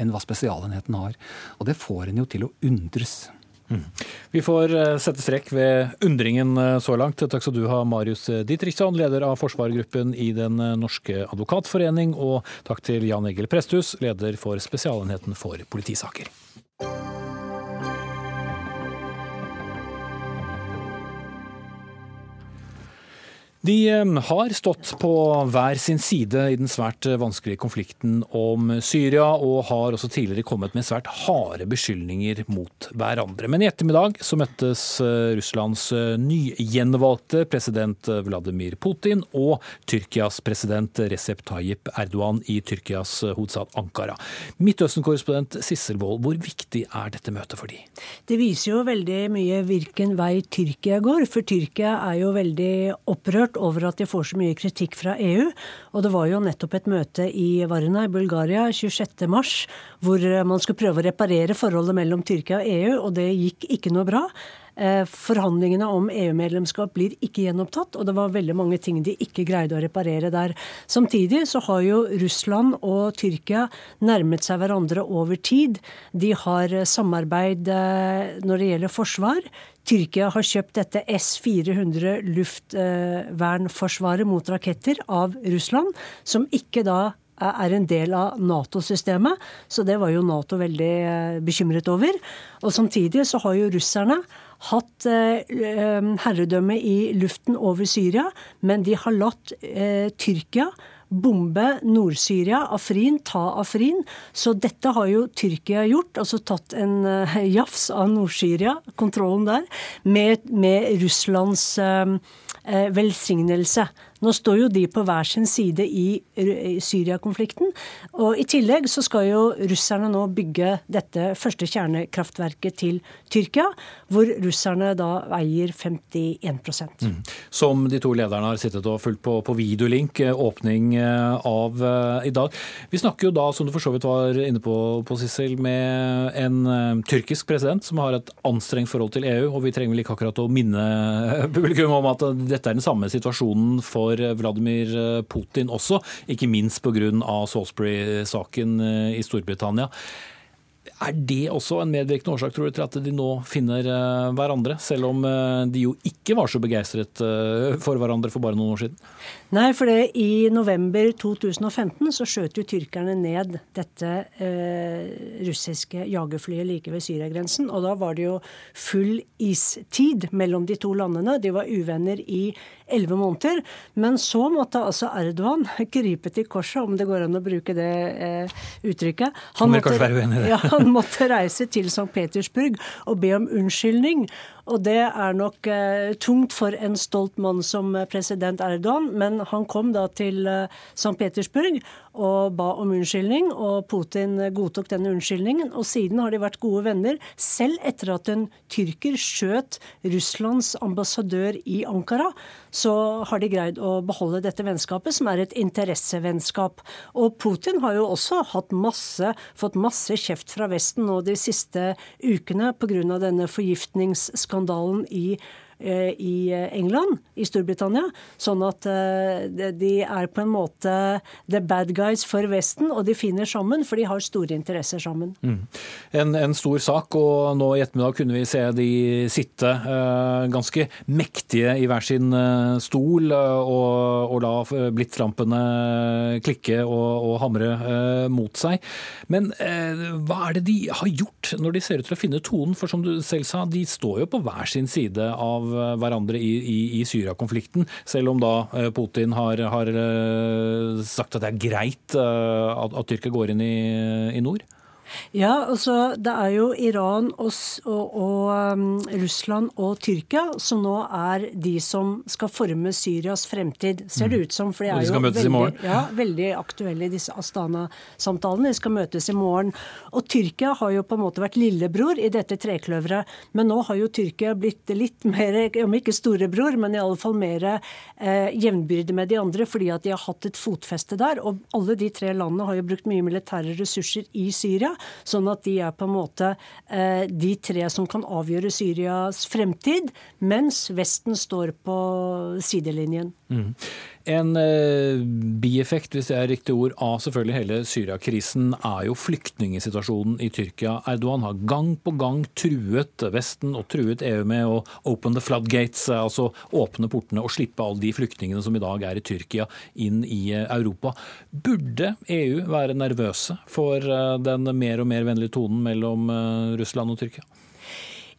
enn hva Spesialenheten har. Og det får en jo til å undres. Mm. Vi får eh, sette strekk ved undringen eh, så langt. Takk skal du ha, Marius Ditriksson, leder av forsvarergruppen i Den eh, norske advokatforening. Og takk til Jan Egil Presthus, leder for Spesialenheten for politisaker. De eh, har stått på hver sin side i den svært eh, vanskelige konflikten om Syria, og har også tidligere kommet med svært harde beskyldninger mot hverandre. Men i ettermiddag så møttes eh, Russlands nygjenvalgte president Vladimir Putin og Tyrkias president Recep Tayyip Erdogan i Tyrkias hovedstad Ankara. Midtøsten-korrespondent Sissel Wold, hvor viktig er dette møtet for de? Det viser jo veldig mye hvilken vei Tyrkia går, for Tyrkia er jo veldig opprørt opprørt over at de får så mye kritikk fra EU. Og det var jo nettopp et møte i Varna i Bulgaria 26.3, hvor man skulle prøve å reparere forholdet mellom Tyrkia og EU, og det gikk ikke noe bra. Eh, forhandlingene om EU-medlemskap blir ikke gjenopptatt, og det var veldig mange ting de ikke greide å reparere der. Samtidig så har jo Russland og Tyrkia nærmet seg hverandre over tid. De har samarbeid eh, når det gjelder forsvar. Tyrkia har kjøpt dette S-400 luftvernforsvaret mot raketter av Russland, som ikke da er en del av Nato-systemet, så det var jo Nato veldig eh, bekymret over. Og samtidig så har jo russerne hatt eh, herredømme i luften over Syria, men de har latt eh, Tyrkia bombe Nord-Syria, Afrin, ta Afrin. Så dette har jo Tyrkia gjort, altså tatt en jafs av Nord-Syria, kontrollen der, med, med Russlands velsignelse. Nå står jo de på hver sin side i Syria-konflikten. Og i tillegg så skal jo russerne nå bygge dette første kjernekraftverket til Tyrkia, hvor russerne da eier 51 mm. Som de to lederne har sittet og fulgt på, på videolink, eh, åpning eh, av uh, i dag. Vi snakker jo da, som du for så vidt var inne på, på Sissel, med en tyrkisk president som har et anstrengt forhold til EU, og vi trenger vel ikke akkurat å minne publikum om at dette er den samme situasjonen for for Vladimir eh, Putin også, ikke minst pga. Salisbury-saken eh, i Storbritannia. Er det også en medvirkende årsak tror du, til at de nå finner eh, hverandre, selv om de jo ikke var så begeistret for hverandre for bare noen år siden? Nei, for det, i november 2015 så skjøt jo tyrkerne ned dette eh, russiske jagerflyet like ved Syriagrensen. Og da var det jo full istid mellom de to landene. De var uvenner i elleve måneder. Men så måtte altså Erdogan krype til korset, om det går an å bruke det eh, uttrykket. Han måtte, ja, han måtte reise til St. Petersburg og be om unnskyldning. Og det er nok eh, tungt for en stolt mann som president Erdogan, men han kom da til eh, St. Petersburg og ba om unnskyldning, og Putin godtok denne unnskyldningen. Og siden har de vært gode venner, selv etter at en tyrker skjøt Russlands ambassadør i Ankara. Så har de greid å beholde dette vennskapet, som er et interessevennskap. Og Putin har jo også masse, fått masse kjeft fra Vesten nå de siste ukene pga. denne forgiftningsskandalen i i England, i Storbritannia. Sånn at eh, de er på en måte the bad guys for Vesten, og de finner sammen, for de har store interesser sammen. Mm. En, en, stor sak, og nå i ettermiddag kunne vi se de sitte uh, ganske mektige i hver sin stol og, og la blitslampene klikke og, og hamre mot seg. Men hva er det de har gjort når de ser ut til å finne tonen? For som du selv sa, de står jo på hver sin side av Eh, hverandre i, i, i Syria-konflikten. Selv om da eh, Putin har, har, eh, sagt at det er greit at, at Tyrkia går inn i, i nord? Ja, altså det er jo Iran og, og, og um, Russland og Tyrkia som nå er de som skal forme Syrias fremtid, ser det mm. ut som. For de er jo veldig, ja, veldig, aktuelle i disse Astana-samtalene. De skal møtes i morgen. Og Tyrkia har jo på en måte vært lillebror i dette trekløveret. Men nå har jo Tyrkia blitt litt mer, om ikke storebror, men i alle fall mer eh, jevnbyrde med de andre, fordi at de har hatt et fotfeste der. Og alle de tre landene har jo brukt mye militære ressurser i Syria. Sånn at de er på en måte eh, de tre som kan avgjøre Syrias fremtid, mens Vesten står på sidelinjen. Mm. En eh, bieffekt, hvis det er riktig ord, av selvfølgelig hele Syria-krisen er jo flyktningsituasjonen i Tyrkia. Erdogan har gang på gang truet Vesten og truet EU med å open the floodgates, altså åpne portene og slippe alle de flyktningene som i dag er i Tyrkia, inn i eh, Europa. Burde EU være nervøse for eh, den mer og mer vennlige tonen mellom eh, Russland og Tyrkia?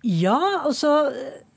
Ja, altså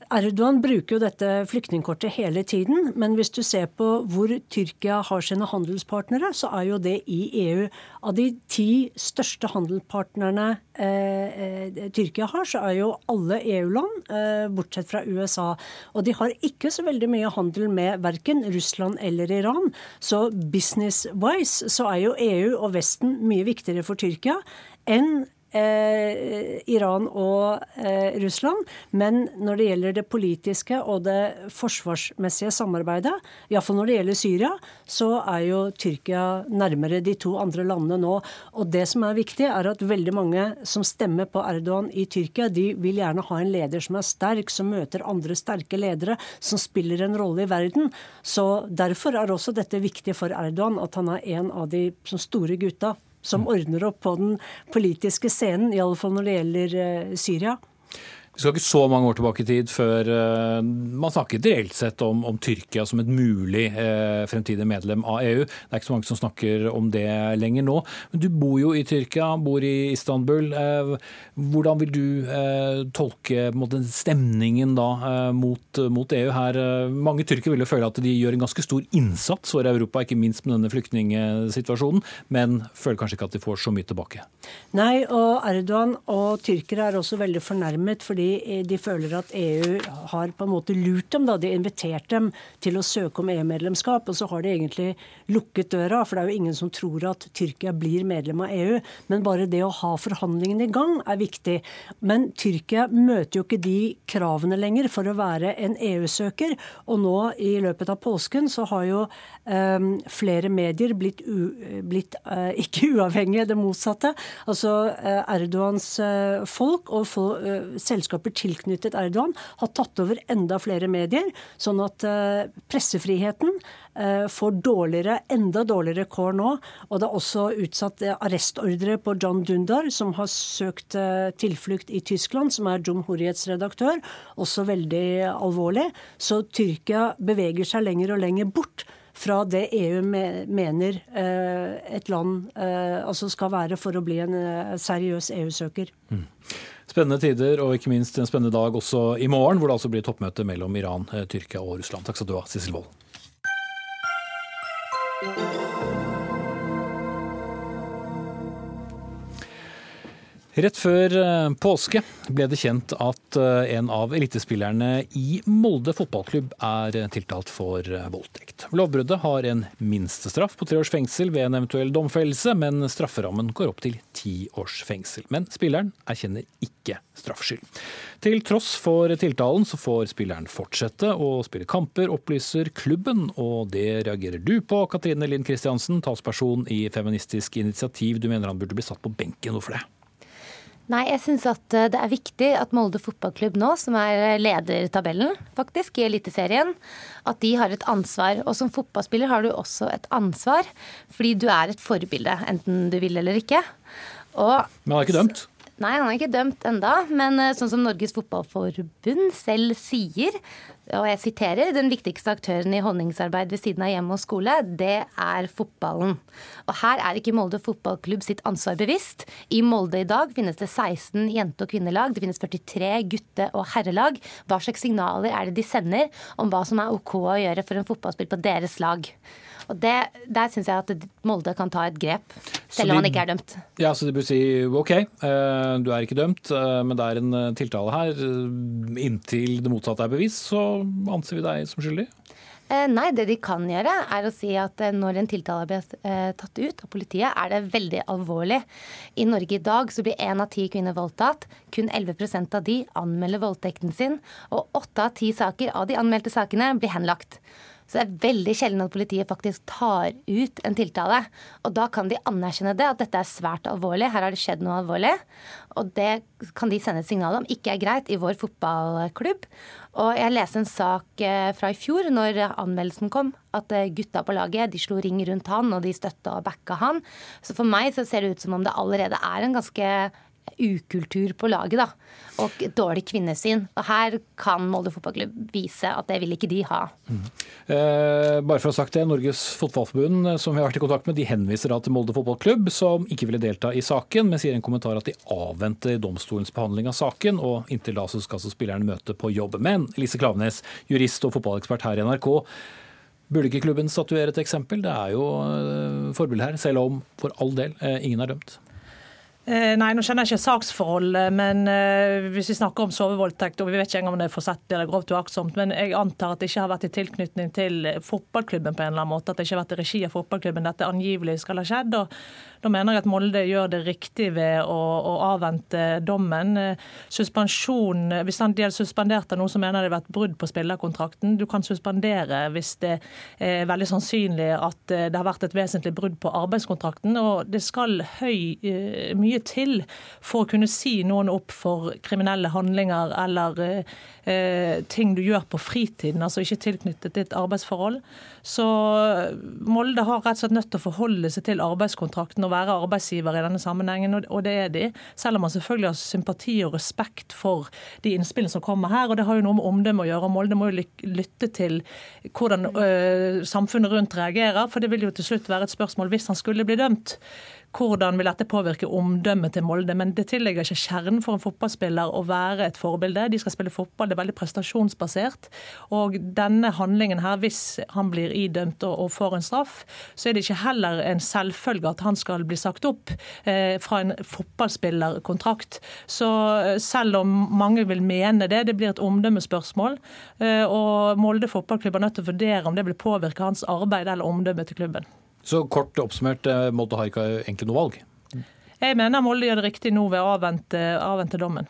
Erdogan bruker jo dette flyktningkortet hele tiden, men hvis du ser på hvor Tyrkia har sine handelspartnere, så er jo det i EU. Av de ti største handelspartnerne eh, eh, Tyrkia har, så er jo alle EU-land, eh, bortsett fra USA. Og de har ikke så veldig mye handel med verken Russland eller Iran. Så business-wise så er jo EU og Vesten mye viktigere for Tyrkia enn eh, Iran og eh, Russland. Men når det gjelder det politiske og det forsvarsmessige samarbeidet, iallfall når det gjelder Syria, så er jo Tyrkia nærmere de to andre landene nå. Og det som er viktig, er at veldig mange som stemmer på Erdogan i Tyrkia, de vil gjerne ha en leder som er sterk, som møter andre sterke ledere, som spiller en rolle i verden. Så derfor er også dette viktig for Erdogan, at han er en av de store gutta som ordner opp på den politiske scenen, i alle fall når det gjelder eh, Syria. Vi skal ikke så mange år tilbake i tid før uh, man snakket reelt sett om, om Tyrkia som et mulig uh, fremtidig medlem av EU. Det er ikke så mange som snakker om det lenger nå. Men du bor jo i Tyrkia, bor i Istanbul. Uh, hvordan vil du tolke måte, stemningen da mot, mot, EU her? mange tyrkere vil jo føle at de gjør en ganske stor innsats for Europa, ikke minst med denne flyktningsituasjonen, men føler kanskje ikke at de får så mye tilbake. Nei, og Erdogan og tyrkere er også veldig fornærmet. fordi de føler at EU har på en måte lurt dem. da, De har invitert dem til å søke om EU-medlemskap, og så har de egentlig lukket døra. For det er jo ingen som tror at Tyrkia blir medlem av EU. Men bare det å ha forhandlingene i gang er viktig. Men Tyrkia møter jo ikke de kravene lenger for å være en EU-søker. Og nå i løpet av påsken så har jo um, flere medier blitt, u, blitt uh, ikke uavhengige, det motsatte. Altså uh, Erdogans uh, folk og uh, selskaper selskaper tilknyttet Erdogan har tatt over enda flere medier, sånn at eh, pressefriheten eh, får dårligere, enda dårligere kår nå. Og det er også utsatt eh, arrestordre på John Dundar, som har søkt tilflukt i Tyskland, som er Jumhuriets redaktør. Også veldig alvorlig. Så Tyrkia beveger seg lenger og lenger bort fra det EU mener et land altså skal være for å bli en seriøs EU-søker. Mm. Spennende tider og ikke minst en spennende dag også i morgen, hvor det altså blir toppmøte mellom Iran, eh, Tyrkia og Russland. Takk skal du ha, Sissel Wold. Rett før eh, påske ble det kjent at eh, en av elitespillerne i Molde fotballklubb er tiltalt for eh, voldtekt. Lovbruddet har en minstestraff på tre års fengsel ved en eventuell domfellelse, men strafferammen går opp til ti års fengsel. Men spilleren erkjenner ikke straffskyld. Til tross for tiltalen så får spilleren fortsette å spille kamper, opplyser klubben, og det reagerer du på, Katrine Linn Kristiansen, talsperson i Feministisk initiativ. Du mener han burde bli satt på benken. Hvorfor det? Nei, jeg syns at eh, det er viktig at Molde fotballklubb nå, som er ledertabellen faktisk i Eliteserien, at de har et ansvar. Og som fotballspiller har du også et ansvar, fordi du er et forbilde, enten du vil eller ikke. Og, Men han er ikke dømt? Nei, han er ikke dømt enda, men eh, sånn som Norges Fotballforbund selv sier, og jeg siterer, den viktigste aktøren i holdningsarbeid ved siden av hjem og skole, det er fotballen. Og her er ikke Molde fotballklubb sitt ansvar bevisst. I Molde i dag finnes det 16 jente- og kvinnelag, det finnes 43 gutte- og herrelag. Hva slags signaler er det de sender om hva som er OK å gjøre for en fotballspill på deres lag? Og det, Der syns jeg at Molde kan ta et grep, selv om han ikke er dømt. Ja, Så de bør si OK, eh, du er ikke dømt, eh, men det er en eh, tiltale her. Inntil det motsatte er bevis, så anser vi deg som skyldig? Nei, det de kan gjøre, er å si at når en tiltale blir tatt ut av politiet, er det veldig alvorlig. I Norge i dag så blir én av ti kvinner voldtatt. Kun 11% av de anmelder voldtekten sin. Og åtte av ti saker av de anmeldte sakene blir henlagt. Så det er veldig sjelden at politiet faktisk tar ut en tiltale. Og da kan de anerkjenne det, at dette er svært alvorlig. Her har det skjedd noe alvorlig. Og det kan de sende et signal om ikke er greit i vår fotballklubb. Og jeg leste en sak eh, fra i fjor, når anmeldelsen kom, at eh, gutta på laget de slo ring rundt han, og de støtta og backa han. Så for meg så ser det ut som om det allerede er en ganske ukultur på laget, da. Og dårlig kvinnesyn. Og her kan Molde fotballklubb vise at det vil ikke de ha. Mm. Eh, bare for å ha sagt det, Norges Fotballforbund som vi har vært i kontakt med, de henviser da til Molde fotballklubb, som ikke ville delta i saken, men sier i en kommentar at de avventer domstolens behandling av saken, og inntil da så skal så spilleren møte på jobb. Men Lise Klavenes, jurist og fotballekspert her i NRK. Burde ikke klubben statuere et eksempel? Det er jo uh, forbilde her, selv om for all del uh, ingen er dømt. Eh, nei, nå kjenner jeg ikke saksforholdet, men eh, hvis vi snakker om sovevoldtekt, og vi vet ikke engang om det er forsettlig eller grovt uaktsomt, men jeg antar at det ikke har vært i tilknytning til fotballklubben på en eller annen måte, at det ikke har vært i regi av fotballklubben dette angivelig skal ha skjedd. og Da mener jeg at Molde gjør det riktig ved å, å avvente dommen. Eh, suspensjon, Hvis de har suspendert av noe, så mener det har vært brudd på spillerkontrakten. Du kan suspendere hvis det er veldig sannsynlig at det har vært et vesentlig brudd på arbeidskontrakten, og det skal høy, mye mye til for å kunne si noen opp for kriminelle handlinger eller eh, ting du gjør på fritiden, altså ikke tilknyttet ditt arbeidsforhold. Så Molde har rett og slett nødt til å forholde seg til arbeidskontrakten være arbeidsgiver i denne sammenhengen, og det er de. Selv om man selvfølgelig har sympati og respekt for de innspillene som kommer her. og Det har jo noe med omdømme å gjøre. og Molde må jo lytte til hvordan ø, samfunnet rundt reagerer, for det vil jo til slutt være et spørsmål hvis han skulle bli dømt hvordan vil dette påvirke omdømmet til Molde. Men det tillegger ikke kjernen for en fotballspiller å være et forbilde. De skal spille fotball, det er veldig prestasjonsbasert. Og denne handlingen her, hvis han blir idømt og får en straff, så er det ikke heller en selvfølge at han skal bli sagt opp eh, fra en fotballspillerkontrakt. Så eh, selv om mange vil mene det, det blir et omdømmespørsmål. Eh, og Molde fotballklubb er nødt til å vurdere om det vil påvirke hans arbeid eller omdømmet til klubben. Så kort oppsummert, Molde har ikke egentlig noe valg? Jeg mener Molde gjør det riktig nå ved å avvente, avvente dommen.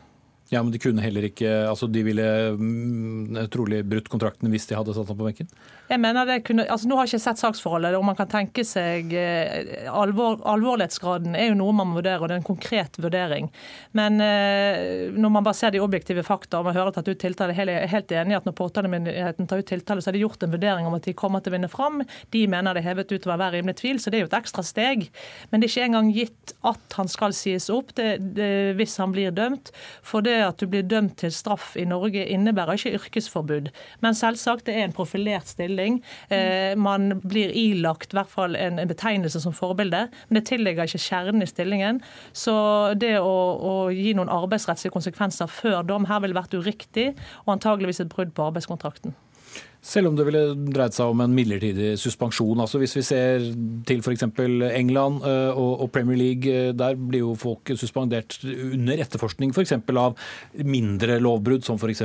Ja, Men de kunne heller ikke altså De ville mm, trolig brutt kontrakten hvis de hadde satt ham på benken? Jeg mener det kunne, altså Nå har jeg ikke sett saksforholdet, og man kan tenke seg eh, alvor, Alvorlighetsgraden er jo noe man må vurdere, og det er en konkret vurdering. Men eh, når man bare ser de objektive fakta, og man hører tatt ut tiltale, jeg er helt enig i at når påtalemyndigheten tar ut tiltale, så er det gjort en vurdering om at de kommer til å vinne fram. De mener det er hevet utover hver rimelig tvil, så det er jo et ekstra steg. Men det er ikke engang gitt at han skal sies opp det, det, hvis han blir dømt. For det at du blir dømt til straff i Norge innebærer ikke yrkesforbud. Men selvsagt, det er en profilert stilling. Eh, man blir ilagt i hvert fall en, betegnelse som forbilde, men det tillegger ikke kjernen i stillingen. Så det å, å gi noen arbeidsrettslige konsekvenser før dom her ville vært uriktig, og antageligvis et brudd på arbeidskontrakten. Selv om det ville dreid seg om en midlertidig suspensjon. altså Hvis vi ser til f.eks. England eh, og Premier League, eh, der blir jo folk suspendert under etterforskning f.eks. av mindre lovbrudd, som f.eks.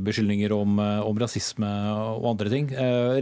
beskyldninger om, eh, om, rasisme og andre ting.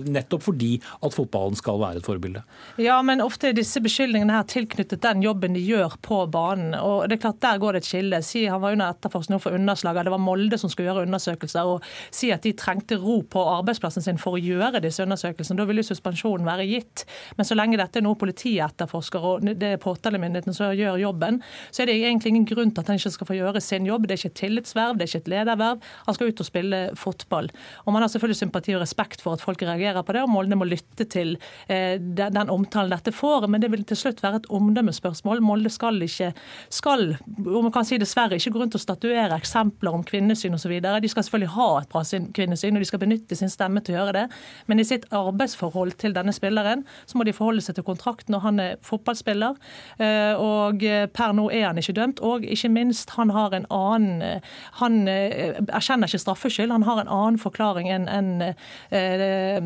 Nettopp fordi at fotballen skal være et forbilde. Ja, men ofte er disse beskyldningene her tilknyttet den jobben de gjør på banen. og det er klart Der går det et skille. Si han var under etterforskning for underslag, det var Molde som skulle gjøre undersøkelser. og Si at de trengte ro på arbeidsplassen arbeidsplassen sin for å gjøre disse undersøkelsene. Da vil jo suspensjonen være gitt. Men så lenge dette er noe politiet etterforsker, og det er påtalemyndigheten som gjør jobben, så er det egentlig ingen grunn til at han ikke skal få gjøre sin jobb. Det er ikke et tillitsverv, det er ikke et lederverv. Han skal ut og spille fotball. Og Man har selvfølgelig sympati og respekt for at folk reagerer på det, og Molde må lytte til eh, den, omtalen dette får. Men det vil til slutt være et omdømmespørsmål. Molde skal ikke, skal, om man kan si dessverre, ikke gå rundt og statuere eksempler om kvinnesyn osv. De skal selvfølgelig ha et bra kvinnesyn, og de skal benytte sin stemme til å gjøre det. Men i sitt arbeidsforhold til denne spilleren, så må de forholde seg til kontrakten når han er fotballspiller. Eh, og per nå er han ikke dømt. Og ikke minst, han har en annen Han eh, erkjenner ikke straffskyld, han har en annen forklaring enn en, eh,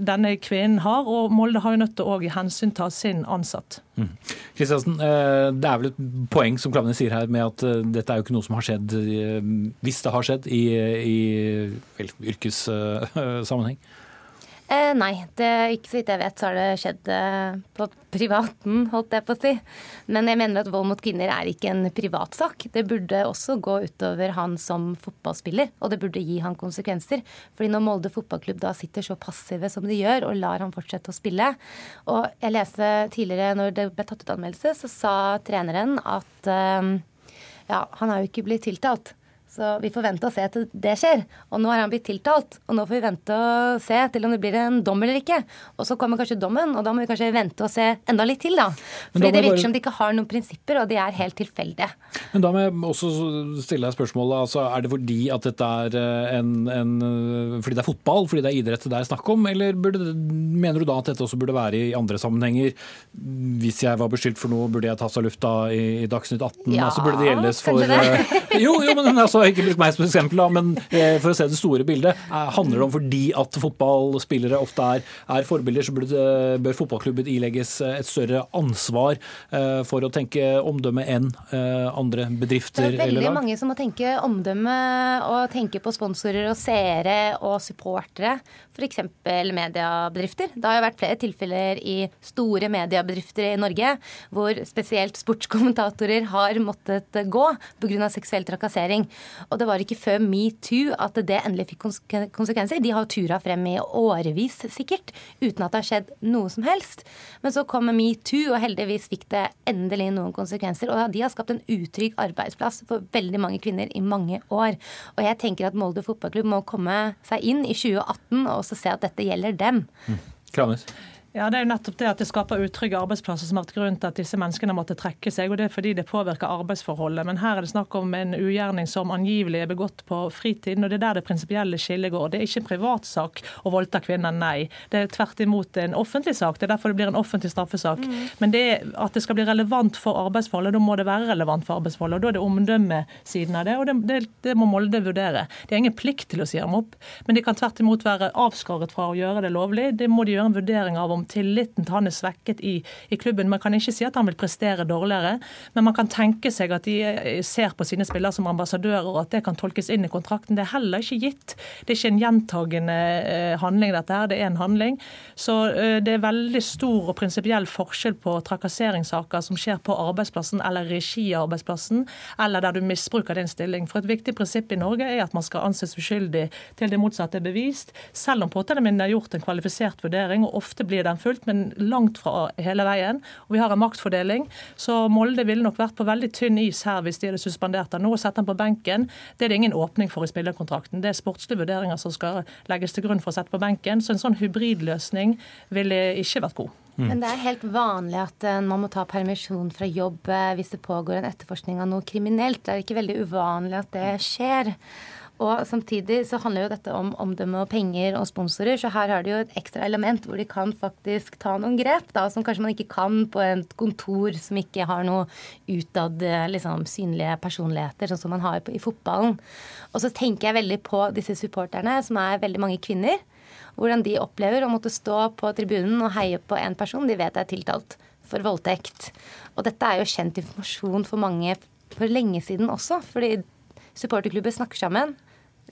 denne kvinnen har. Og Molde har jo nødt til å hensynta sin ansatt. Kristiansen, mm. Det er vel et poeng som Klavene sier her med at dette er jo ikke noe som har skjedd, hvis det har skjedd, i, i vel, yrkes sammenheng? Eh, nei, det, ikke så vidt jeg vet så har det skjedd eh, på privaten, holdt jeg på å si. Men jeg mener at vold mot kvinner er ikke en privatsak. Det burde også gå utover han som fotballspiller, og det burde gi han konsekvenser. Fordi når Molde fotballklubb da sitter så passive som de gjør, og lar han fortsette å spille Og jeg leste tidligere, når det ble tatt ut anmeldelse, så sa treneren at eh, ja, han er jo ikke blitt tiltalt. Så vi får vente og se til det skjer. Og nå er han blitt tiltalt, og nå får vi vente og se til om det blir en dom eller ikke. Og så kommer kanskje dommen, og da må vi kanskje vente og se enda litt til, da. Fordi det virker bare... som de ikke har noen prinsipper, og de er helt tilfeldige. Men da må jeg også stille deg spørsmålet, altså er det fordi at dette er eh, en, en fordi det er fotball, fordi det er idrett det er snakk om, eller burde, mener du da at dette også burde være i andre sammenhenger? Hvis jeg var beskyldt for noe, burde jeg tas av lufta i, i Dagsnytt 18? Ja, altså burde det gjeldes for det. Eh, jo, jo, men altså ikke bruk meg som eksempel, da, men eh, for å se det store bildet. Eh, handler det om fordi at fotballspillere ofte er, er forbilder, så burde, bør fotballklubben ilegges et større ansvar eh, for å tenke omdømme enn andre bedrifter eller lag? Det er veldig mange som må tenke omdømme og tenke på sponsorer og seere og supportere. F.eks. mediebedrifter. Det har jo vært flere tilfeller i store mediebedrifter i Norge hvor spesielt sportskommentatorer har måttet gå pga. seksuell trakassering. Og det var ikke før metoo at det endelig fikk konsekvenser. De har tura frem i årevis, sikkert, uten at det har skjedd noe som helst. Men så kom metoo, og heldigvis fikk det endelig noen konsekvenser. Og de har skapt en utrygg arbeidsplass for veldig mange kvinner i mange år. Og jeg tenker at Molde fotballklubb må komme seg inn i 2018 og også se at dette gjelder dem. Mm. Ja, Det er jo nettopp det at det skaper utrygge arbeidsplasser som har vært grunnen til at disse menneskene måtte trekke seg. og Det er fordi det påvirker arbeidsforholdet. Men her er det snakk om en ugjerning som angivelig er begått på fritiden. og Det er der det prinsipielle skillet går. Det er ikke en privatsak å voldta kvinner, nei. Det er tvert imot en offentlig sak. Det er derfor det blir en offentlig straffesak. Mm. Men det at det skal bli relevant for arbeidsforholdet, da må det være relevant for arbeidsforholdet. og Da er det omdømmesiden av det, og det, det, det må Molde vurdere. De har ingen plikt til å si dem opp, men de kan tvert imot være avskåret fra å gjøre det lovlig. Det må de gjøre en vurdering av om tilliten til han er svekket i, i, klubben. Man kan ikke si at han vil prestere dårligere, men man kan tenke seg at de eh, ser på sine spillere som ambassadører, og at det kan tolkes inn i kontrakten. Det er heller ikke gitt. Det er ikke en gjentagende eh, handling, dette her. Det er en handling. Så eh, det er veldig stor og prinsipiell forskjell på trakasseringssaker som skjer på arbeidsplassen eller regi av arbeidsplassen, eller der du misbruker din stilling. For et viktig prinsipp i Norge er at man skal anses uskyldig til det motsatte er bevist, selv om påtalemyndigheten har gjort en kvalifisert vurdering, og ofte blir den fullt, men langt fra hele veien. Og vi har en maktfordeling. Så Molde ville nok vært på veldig tynn is her hvis de hadde suspendert han nå og sett han på benken. Det er det ingen åpning for i spillerkontrakten. Det er sportslige vurderinger som skal legges til grunn for å sette på benken. Så en sånn hybridløsning ville ikke vært god. Mm. Men det er helt vanlig at uh, man må ta permisjon fra jobb uh, hvis det pågår en etterforskning av noe kriminelt. Det er ikke veldig uvanlig at det skjer. Og samtidig så handler jo dette om omdømme og penger og sponsorer, så her har de jo et ekstra element hvor de kan faktisk ta noen grep, da, som kanskje man ikke kan på et kontor som ikke har noe utad liksom, synlige personligheter, sånn som man har i fotballen. Og så tenker jeg veldig på disse supporterne, som er veldig mange kvinner. Hvordan de opplever å måtte stå på tribunen og heie på en person de vet er tiltalt for voldtekt. Og dette er jo kjent informasjon for mange for lenge siden også, fordi supporterklubber snakker sammen.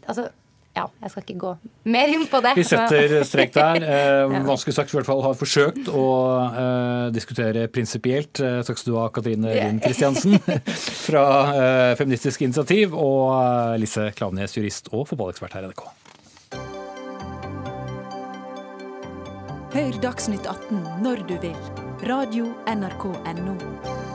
Altså, ja, jeg skal ikke gå mer inn på det. Vi setter strek der. Eh, vanskelig sagt i hvert fall har forsøkt å eh, diskutere prinsipielt. Eh, takk skal du ha, Katrine Lind Kristiansen fra eh, Feministisk initiativ, og eh, Lise Klaveness, jurist og fotballekspert her i NRK. Hør Dagsnytt 18 når du vil. Radio NRK Radio.nrk.no.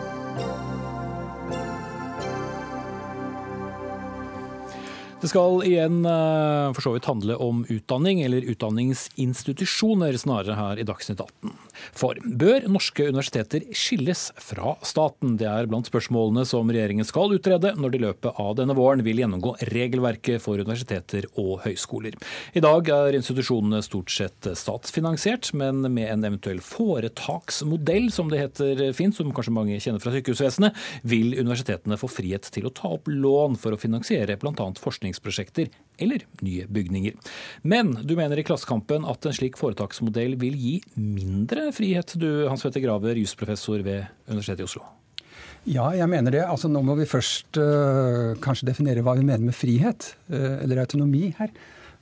Det skal igjen eh, for så vidt handle om utdanning, eller utdanningsinstitusjoner snarere her i Dagsnytt 18. For bør norske universiteter skilles fra staten? Det er blant spørsmålene som regjeringen skal utrede når de i løpet av denne våren vil gjennomgå regelverket for universiteter og høyskoler. I dag er institusjonene stort sett statsfinansiert, men med en eventuell foretaksmodell, som det heter fint, som kanskje mange kjenner fra sykehusvesenet, vil universitetene få frihet til å ta opp lån for å finansiere bl.a. forskningsprosjekter eller nye bygninger. Men du mener i Klassekampen at en slik foretaksmodell vil gi mindre frihet, du Hans Petter Graver, jusprofessor ved Universitetet i Oslo? Ja, jeg mener det. Altså, nå må vi først uh, kanskje definere hva vi mener med frihet, uh, eller autonomi her.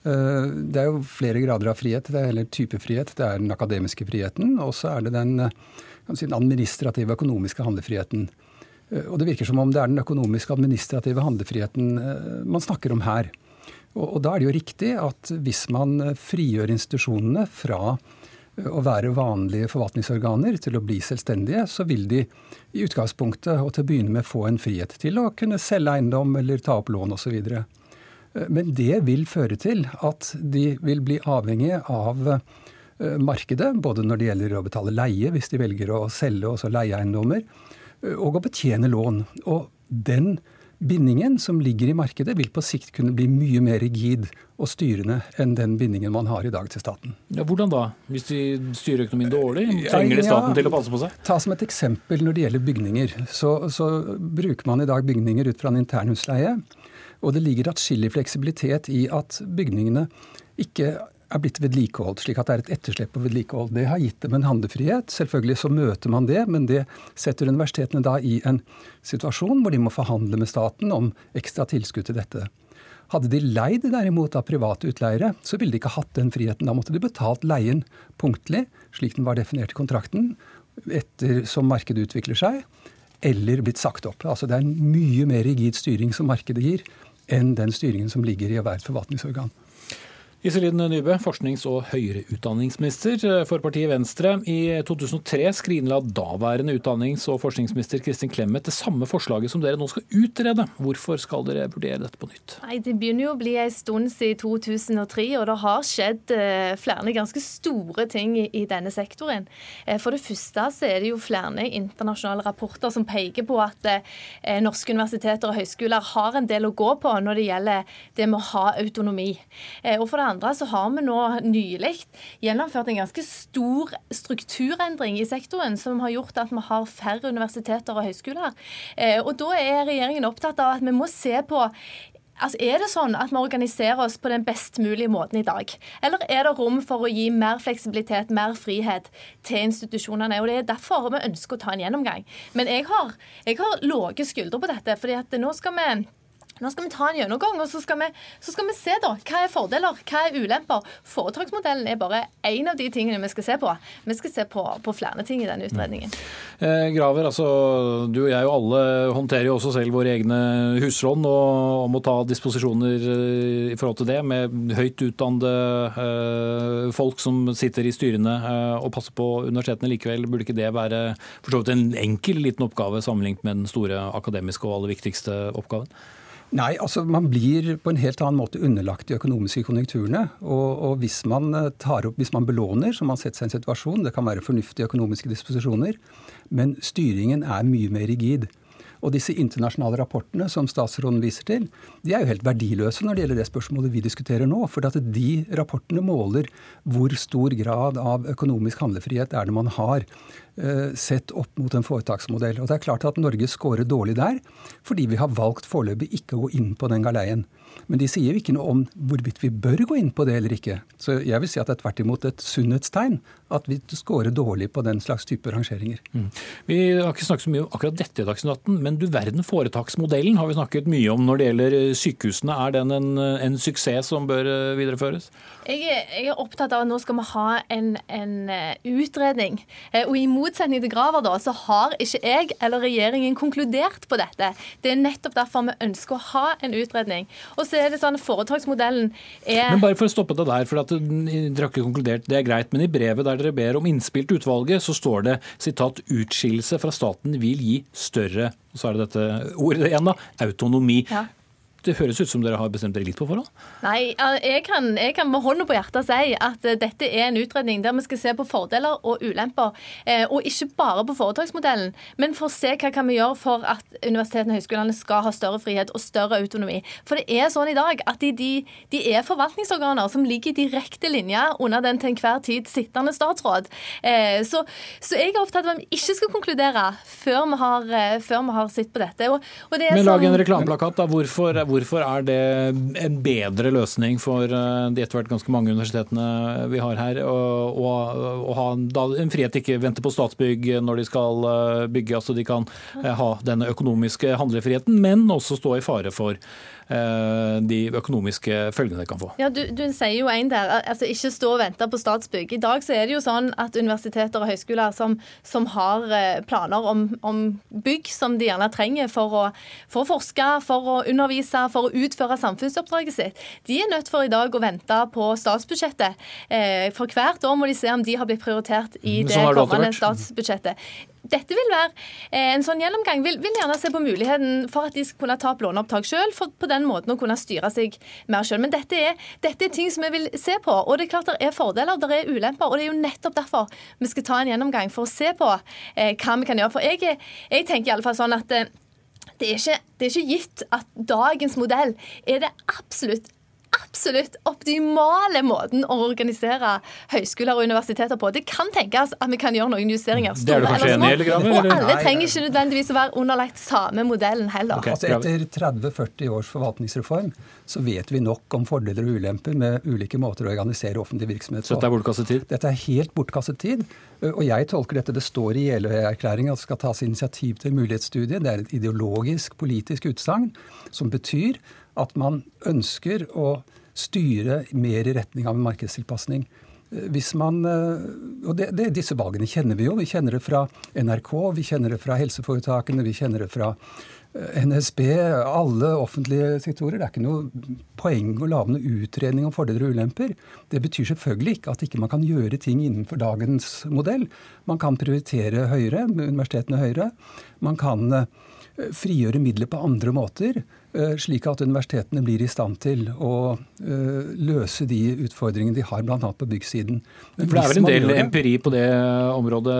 Uh, det er jo flere grader av frihet. Det er heller typefrihet. Det er den akademiske friheten, og så er det den, si, den administrative økonomiske handlefriheten. Og det virker som om det er den økonomiske administrative handlefriheten man snakker om her. Og, og da er det jo riktig at hvis man frigjør institusjonene fra å være vanlige forvaltningsorganer til å bli selvstendige, så vil de i utgangspunktet og til å begynne med få en frihet til å kunne selge eiendom eller ta opp lån osv. Men det vil føre til at de vil bli avhengige av eh, markedet, både når det gjelder å betale leie, hvis de velger å selge også leieeiendommer, eh, og å betjene lån. Og den bindingen som ligger i markedet, vil på sikt kunne bli mye mer rigid og styrende enn den bindingen man har i dag til staten. Ja, hvordan da? Hvis de styrer økonomien dårlig? Trenger de staten ja, til å passe på seg? Ta som et eksempel når det gjelder bygninger. Så, så bruker man i dag bygninger ut fra en intern husleie. Og det ligger atskillig fleksibilitet i at bygningene ikke er blitt vedlikeholdt, slik at det er et etterslep på vedlikehold. Det har gitt dem en handlefrihet. Selvfølgelig så møter man det, men det setter universitetene da i en situasjon hvor de må forhandle med staten om ekstra tilskudd til dette. Hadde de leid derimot av private utleiere, så ville de ikke hatt den friheten. Da måtte de betalt leien punktlig, slik den var definert i kontrakten, etter som markedet utvikler seg, eller blitt sagt opp. Altså Det er en mye mer rigid styring som markedet gir, enn den styringen som ligger i å være et forvaltningsorgan. Iselin Nybø, forsknings- og høyere utdanningsminister for partiet Venstre. I 2003 skrinla daværende utdannings- og forskningsminister Kristin Clemet det samme forslaget som dere nå skal utrede. Hvorfor skal dere vurdere dette på nytt? Nei, Det begynner jo å bli en stund siden 2003, og det har skjedd eh, flere ganske store ting i denne sektoren. Eh, for det første så er det jo flere internasjonale rapporter som peker på at eh, norske universiteter og høyskoler har en del å gå på når det gjelder det med å ha autonomi. Og for det andre så har vi nå nylig gjennomført en ganske stor strukturendring i sektoren som har gjort at vi har færre universiteter og høyskoler. Eh, og da er regjeringen opptatt av at vi må se på Altså, Er det sånn at vi organiserer oss på den best mulige måten i dag? Eller er det rom for å gi mer fleksibilitet, mer frihet til institusjonene? Og Det er derfor vi ønsker å ta en gjennomgang. Men jeg har, jeg har lave skuldre på dette. fordi at nå skal vi nå skal vi ta en gjennomgang, og så skal, vi, så skal vi se da, hva er fordeler, hva er ulemper. Foretaksmodellen er bare én av de tingene vi skal se på. Vi skal se på, på flere ting i denne utredningen. Mm. Eh, Graver, altså, du og jeg og alle håndterer jo også selv våre egne huslån og, og må ta disposisjoner eh, i forhold til det, med høyt utdannede eh, folk som sitter i styrene eh, og passer på universitetene likevel. Burde ikke det være for så vidt en enkel liten oppgave sammenlignet med den store akademiske og aller viktigste oppgaven? Nei, altså man blir på en helt annen måte underlagt de økonomiske konjunkturene. Og, og hvis, man eh, tar opp, hvis man belåner, så man setter seg i en situasjon, det kan være fornuftige økonomiske disposisjoner, men styringen er mye mer rigid. Og disse internasjonale rapportene som statsråden viser til, de er jo helt verdiløse når det gjelder det spørsmålet vi diskuterer nå. For at de rapportene måler hvor stor grad av økonomisk handlefrihet er det man har eh, sett opp mot en foretaksmodell. Og det er klart at Norge scorer dårlig der, fordi vi har valgt foreløpig ikke å gå inn på den galeien. Men de sier jo ikke noe om hvorvidt vi bør gå inn på det eller ikke. Så jeg vil si at det er tvert imot et sunnhetstegn at vi scorer dårlig på den slags type rangeringer. Mm. Vi har ikke snakket så mye om akkurat dette i Dagsnytt 18, men du verden foretaksmodellen har vi snakket mye om når det gjelder sykehusene. Er den en, en suksess som bør videreføres? Jeg er, jeg er, opptatt av at nå skal vi ha en, en utredning. Og i motsetning til Graver, da, så har ikke jeg eller regjeringen konkludert på dette. Det er nettopp derfor vi ønsker å ha en utredning. Og så er det sånn Foretaksmodellen er Men bare for å stoppe det der, for at dere har ikke konkludert, det er greit. Men i brevet der dere ber om innspill til utvalget, så står det sitat 'utskillelse fra staten vil gi større' så er det dette ordet igjen da, autonomi. Ja. Det høres ut som dere har bestemt dere litt på forhånd? Nei, jeg kan, jeg kan med hånda på hjertet si at eh, dette er en utredning der vi skal se på fordeler og ulemper. Eh, og ikke bare på foretaksmodellen, men for å se hva kan vi gjøre for at universitetene og høyskolene skal ha større frihet og større autonomi. For det er sånn i dag at de, de, de er forvaltningsorganer som ligger i direkte linje under den til enhver tid sittende statsråd. Eh, så, så, jeg er opptatt av at vi ikke skal konkludere før vi har, før vi har sett på dette. Og, og det men lag en sånn- reklameplakat, da. Hvorfor Hvorfor er det en bedre løsning for eh, de etter hvert ganske mange universitetene vi har her, å ha en frihet til ikke vente på Statsbygg når de skal eh, bygge, altså de kan eh, ha denne økonomiske handlefriheten, men også stå i fare for de økonomiske følgene det kan få. Ja, du, du sier jo en der, altså ikke stå og vente på Statsbygg. I dag så er det jo sånn at universiteter og høyskoler som, som har eh, planer om, om, bygg som de gjerne trenger for å, for å, forske, for å undervise, for å utføre samfunnsoppdraget sitt, de er nødt for i dag å vente på statsbudsjettet. Eh, for hvert år må de se om de har blitt prioritert i det sånn kommende statsbudsjettet dette vil være eh, en sånn gjennomgang. Vil, vil, gjerne se på muligheten for at de skal kunne ta opp låneopptak sjøl, for på den måten å kunne styre seg mer sjøl. Men dette er, dette er, ting som vi vil se på. Og det er klart det er fordeler, det er ulemper. Og det er jo nettopp derfor vi skal ta en gjennomgang, for å se på eh, hva vi kan gjøre. For jeg, jeg tenker fall sånn at eh, det er, ikke, det er ikke gitt at dagens modell er det absolutt absolutt optimale måten å organisere høyskoler og universiteter på. Det kan tenkes at vi kan gjøre noen justeringer. Store eller små. Og alle trenger ikke nødvendigvis å være underlagt samme modellen heller. Okay. Altså etter 30-40 års forvaltningsreform så vet vi nok om fordeler og ulemper med ulike måter å organisere offentlig virksomhet på. Så dette er bortkastet tid? Dette er helt bortkastet tid. Og jeg tolker dette, det står i Jeløya-erklæringen at det skal tas initiativ til mulighetsstudie. Det er et ideologisk, politisk utsagn som betyr at man ønsker å styre mer i retning av en markedstilpasning. Eh, hvis man, eh, og det, det, Disse valgene kjenner vi jo. Vi kjenner det fra NRK, vi kjenner det fra helseforetakene, vi kjenner det fra eh, NSB, alle offentlige sektorer. Det er ikke noe poeng å lage noen utredning om fordeler og ulemper. Det betyr selvfølgelig ikke at ikke man kan gjøre ting innenfor dagens modell. Man kan prioritere høyere, universitetene høyere. Man kan frigjøre midler på andre måter. Eh, slik at universitetene blir i stand til å uh, løse de utfordringene de har, bl.a. på byggsiden. Men For Det er vel en del det, empiri på det området,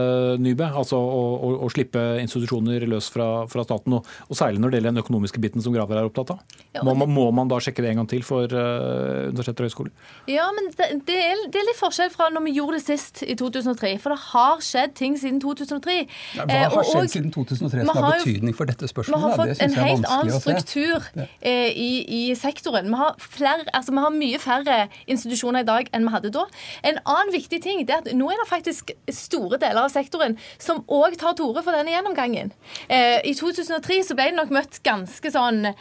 Nybø? Altså å, å, å slippe institusjoner løs fra, fra staten, og, og, særlig når det gjelder den økonomiske biten som Graver er opptatt av? Ja, må, må, man da sjekke det en gang til for uh, universiteter og høyskoler? Ja, men det, det, er, det, er, litt forskjell fra når vi gjorde det sist, i 2003. For det har skjedd ting siden 2003. Ja, hva har skjedd og, siden 2003 som har betydning for dette spørsmålet? Vi har fått en helt annen struktur struktur eh, i, i, sektoren. Vi har, flere, altså, vi har, mye færre institusjoner i dag enn vi hadde da. En annen viktig ting er at nå er det faktisk store deler av sektoren som òg tar til orde for denne gjennomgangen. Eh, I 2003 så ble det nok møtt ganske sånn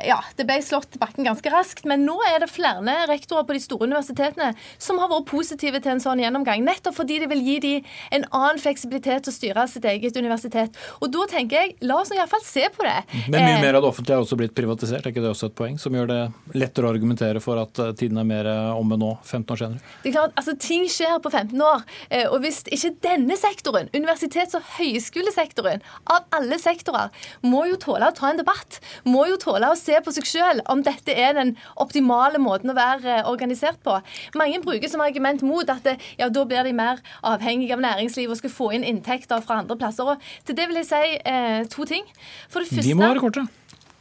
ja, det ble slått bakken ganske raskt. Men nå er det flere rektorer på de store universitetene som har vært positive til en sånn gjennomgang. Nettopp fordi det vil gi dem en annen fleksibilitet til å styre sitt eget universitet. Og da tenker jeg, la oss iallfall se på det. Men mye eh, mer av det offentlige har også blitt privatisert, er ikke det også et poeng? Som gjør det lettere å argumentere for at eh, tiden er mer eh, omme nå, 15 år senere? Det er klart, altså Ting skjer på 15 år. Og hvis ikke denne sektoren, universitets- og høyskolesektoren, av alle sektorer, må jo tåle å ta en debatt, må jo tåle å se på seg selv om dette er den optimale måten å være eh, organisert på. Mange bruker som argument mot at det, ja, da blir de mer avhengige av næringslivet og skal få inn inntekter fra andre plasser. Og til det vil jeg si eh, to ting. For det første, de må være korte.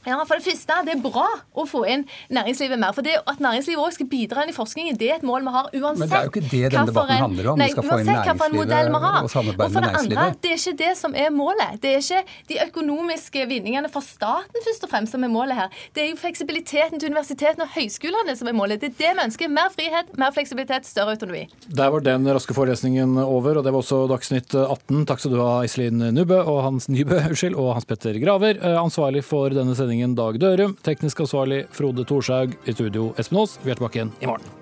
Ja, for det første, Det er bra å få inn næringslivet mer. for det At næringslivet også skal bidra inn i forskningen, det er et mål vi har uansett. Men det er jo ikke det denne debatten en, handler om. Nei, Vi skal få inn næringslivet og samarbeide og for med det andre. Det er ikke det som er målet. Det er ikke de økonomiske vinningene for staten først og fremst som er målet her. Det er jo fleksibiliteten til universitetene og høyskolene som er målet. Det er det vi ønsker. Mer frihet, mer fleksibilitet, større autonomi. Der var den raske forelesningen over, og det var også Dagsnytt 18. Takk skal du ha, Iselin Nybø og Hans Nybø, unnskyld, og Hans Petter Graver. Eh, Ansvarlig for denne sendingen Dag Dørum. Teknisk ansvarlig Frode Thorshaug. I studio Espen Aas. Vi er tilbake igjen i morgen.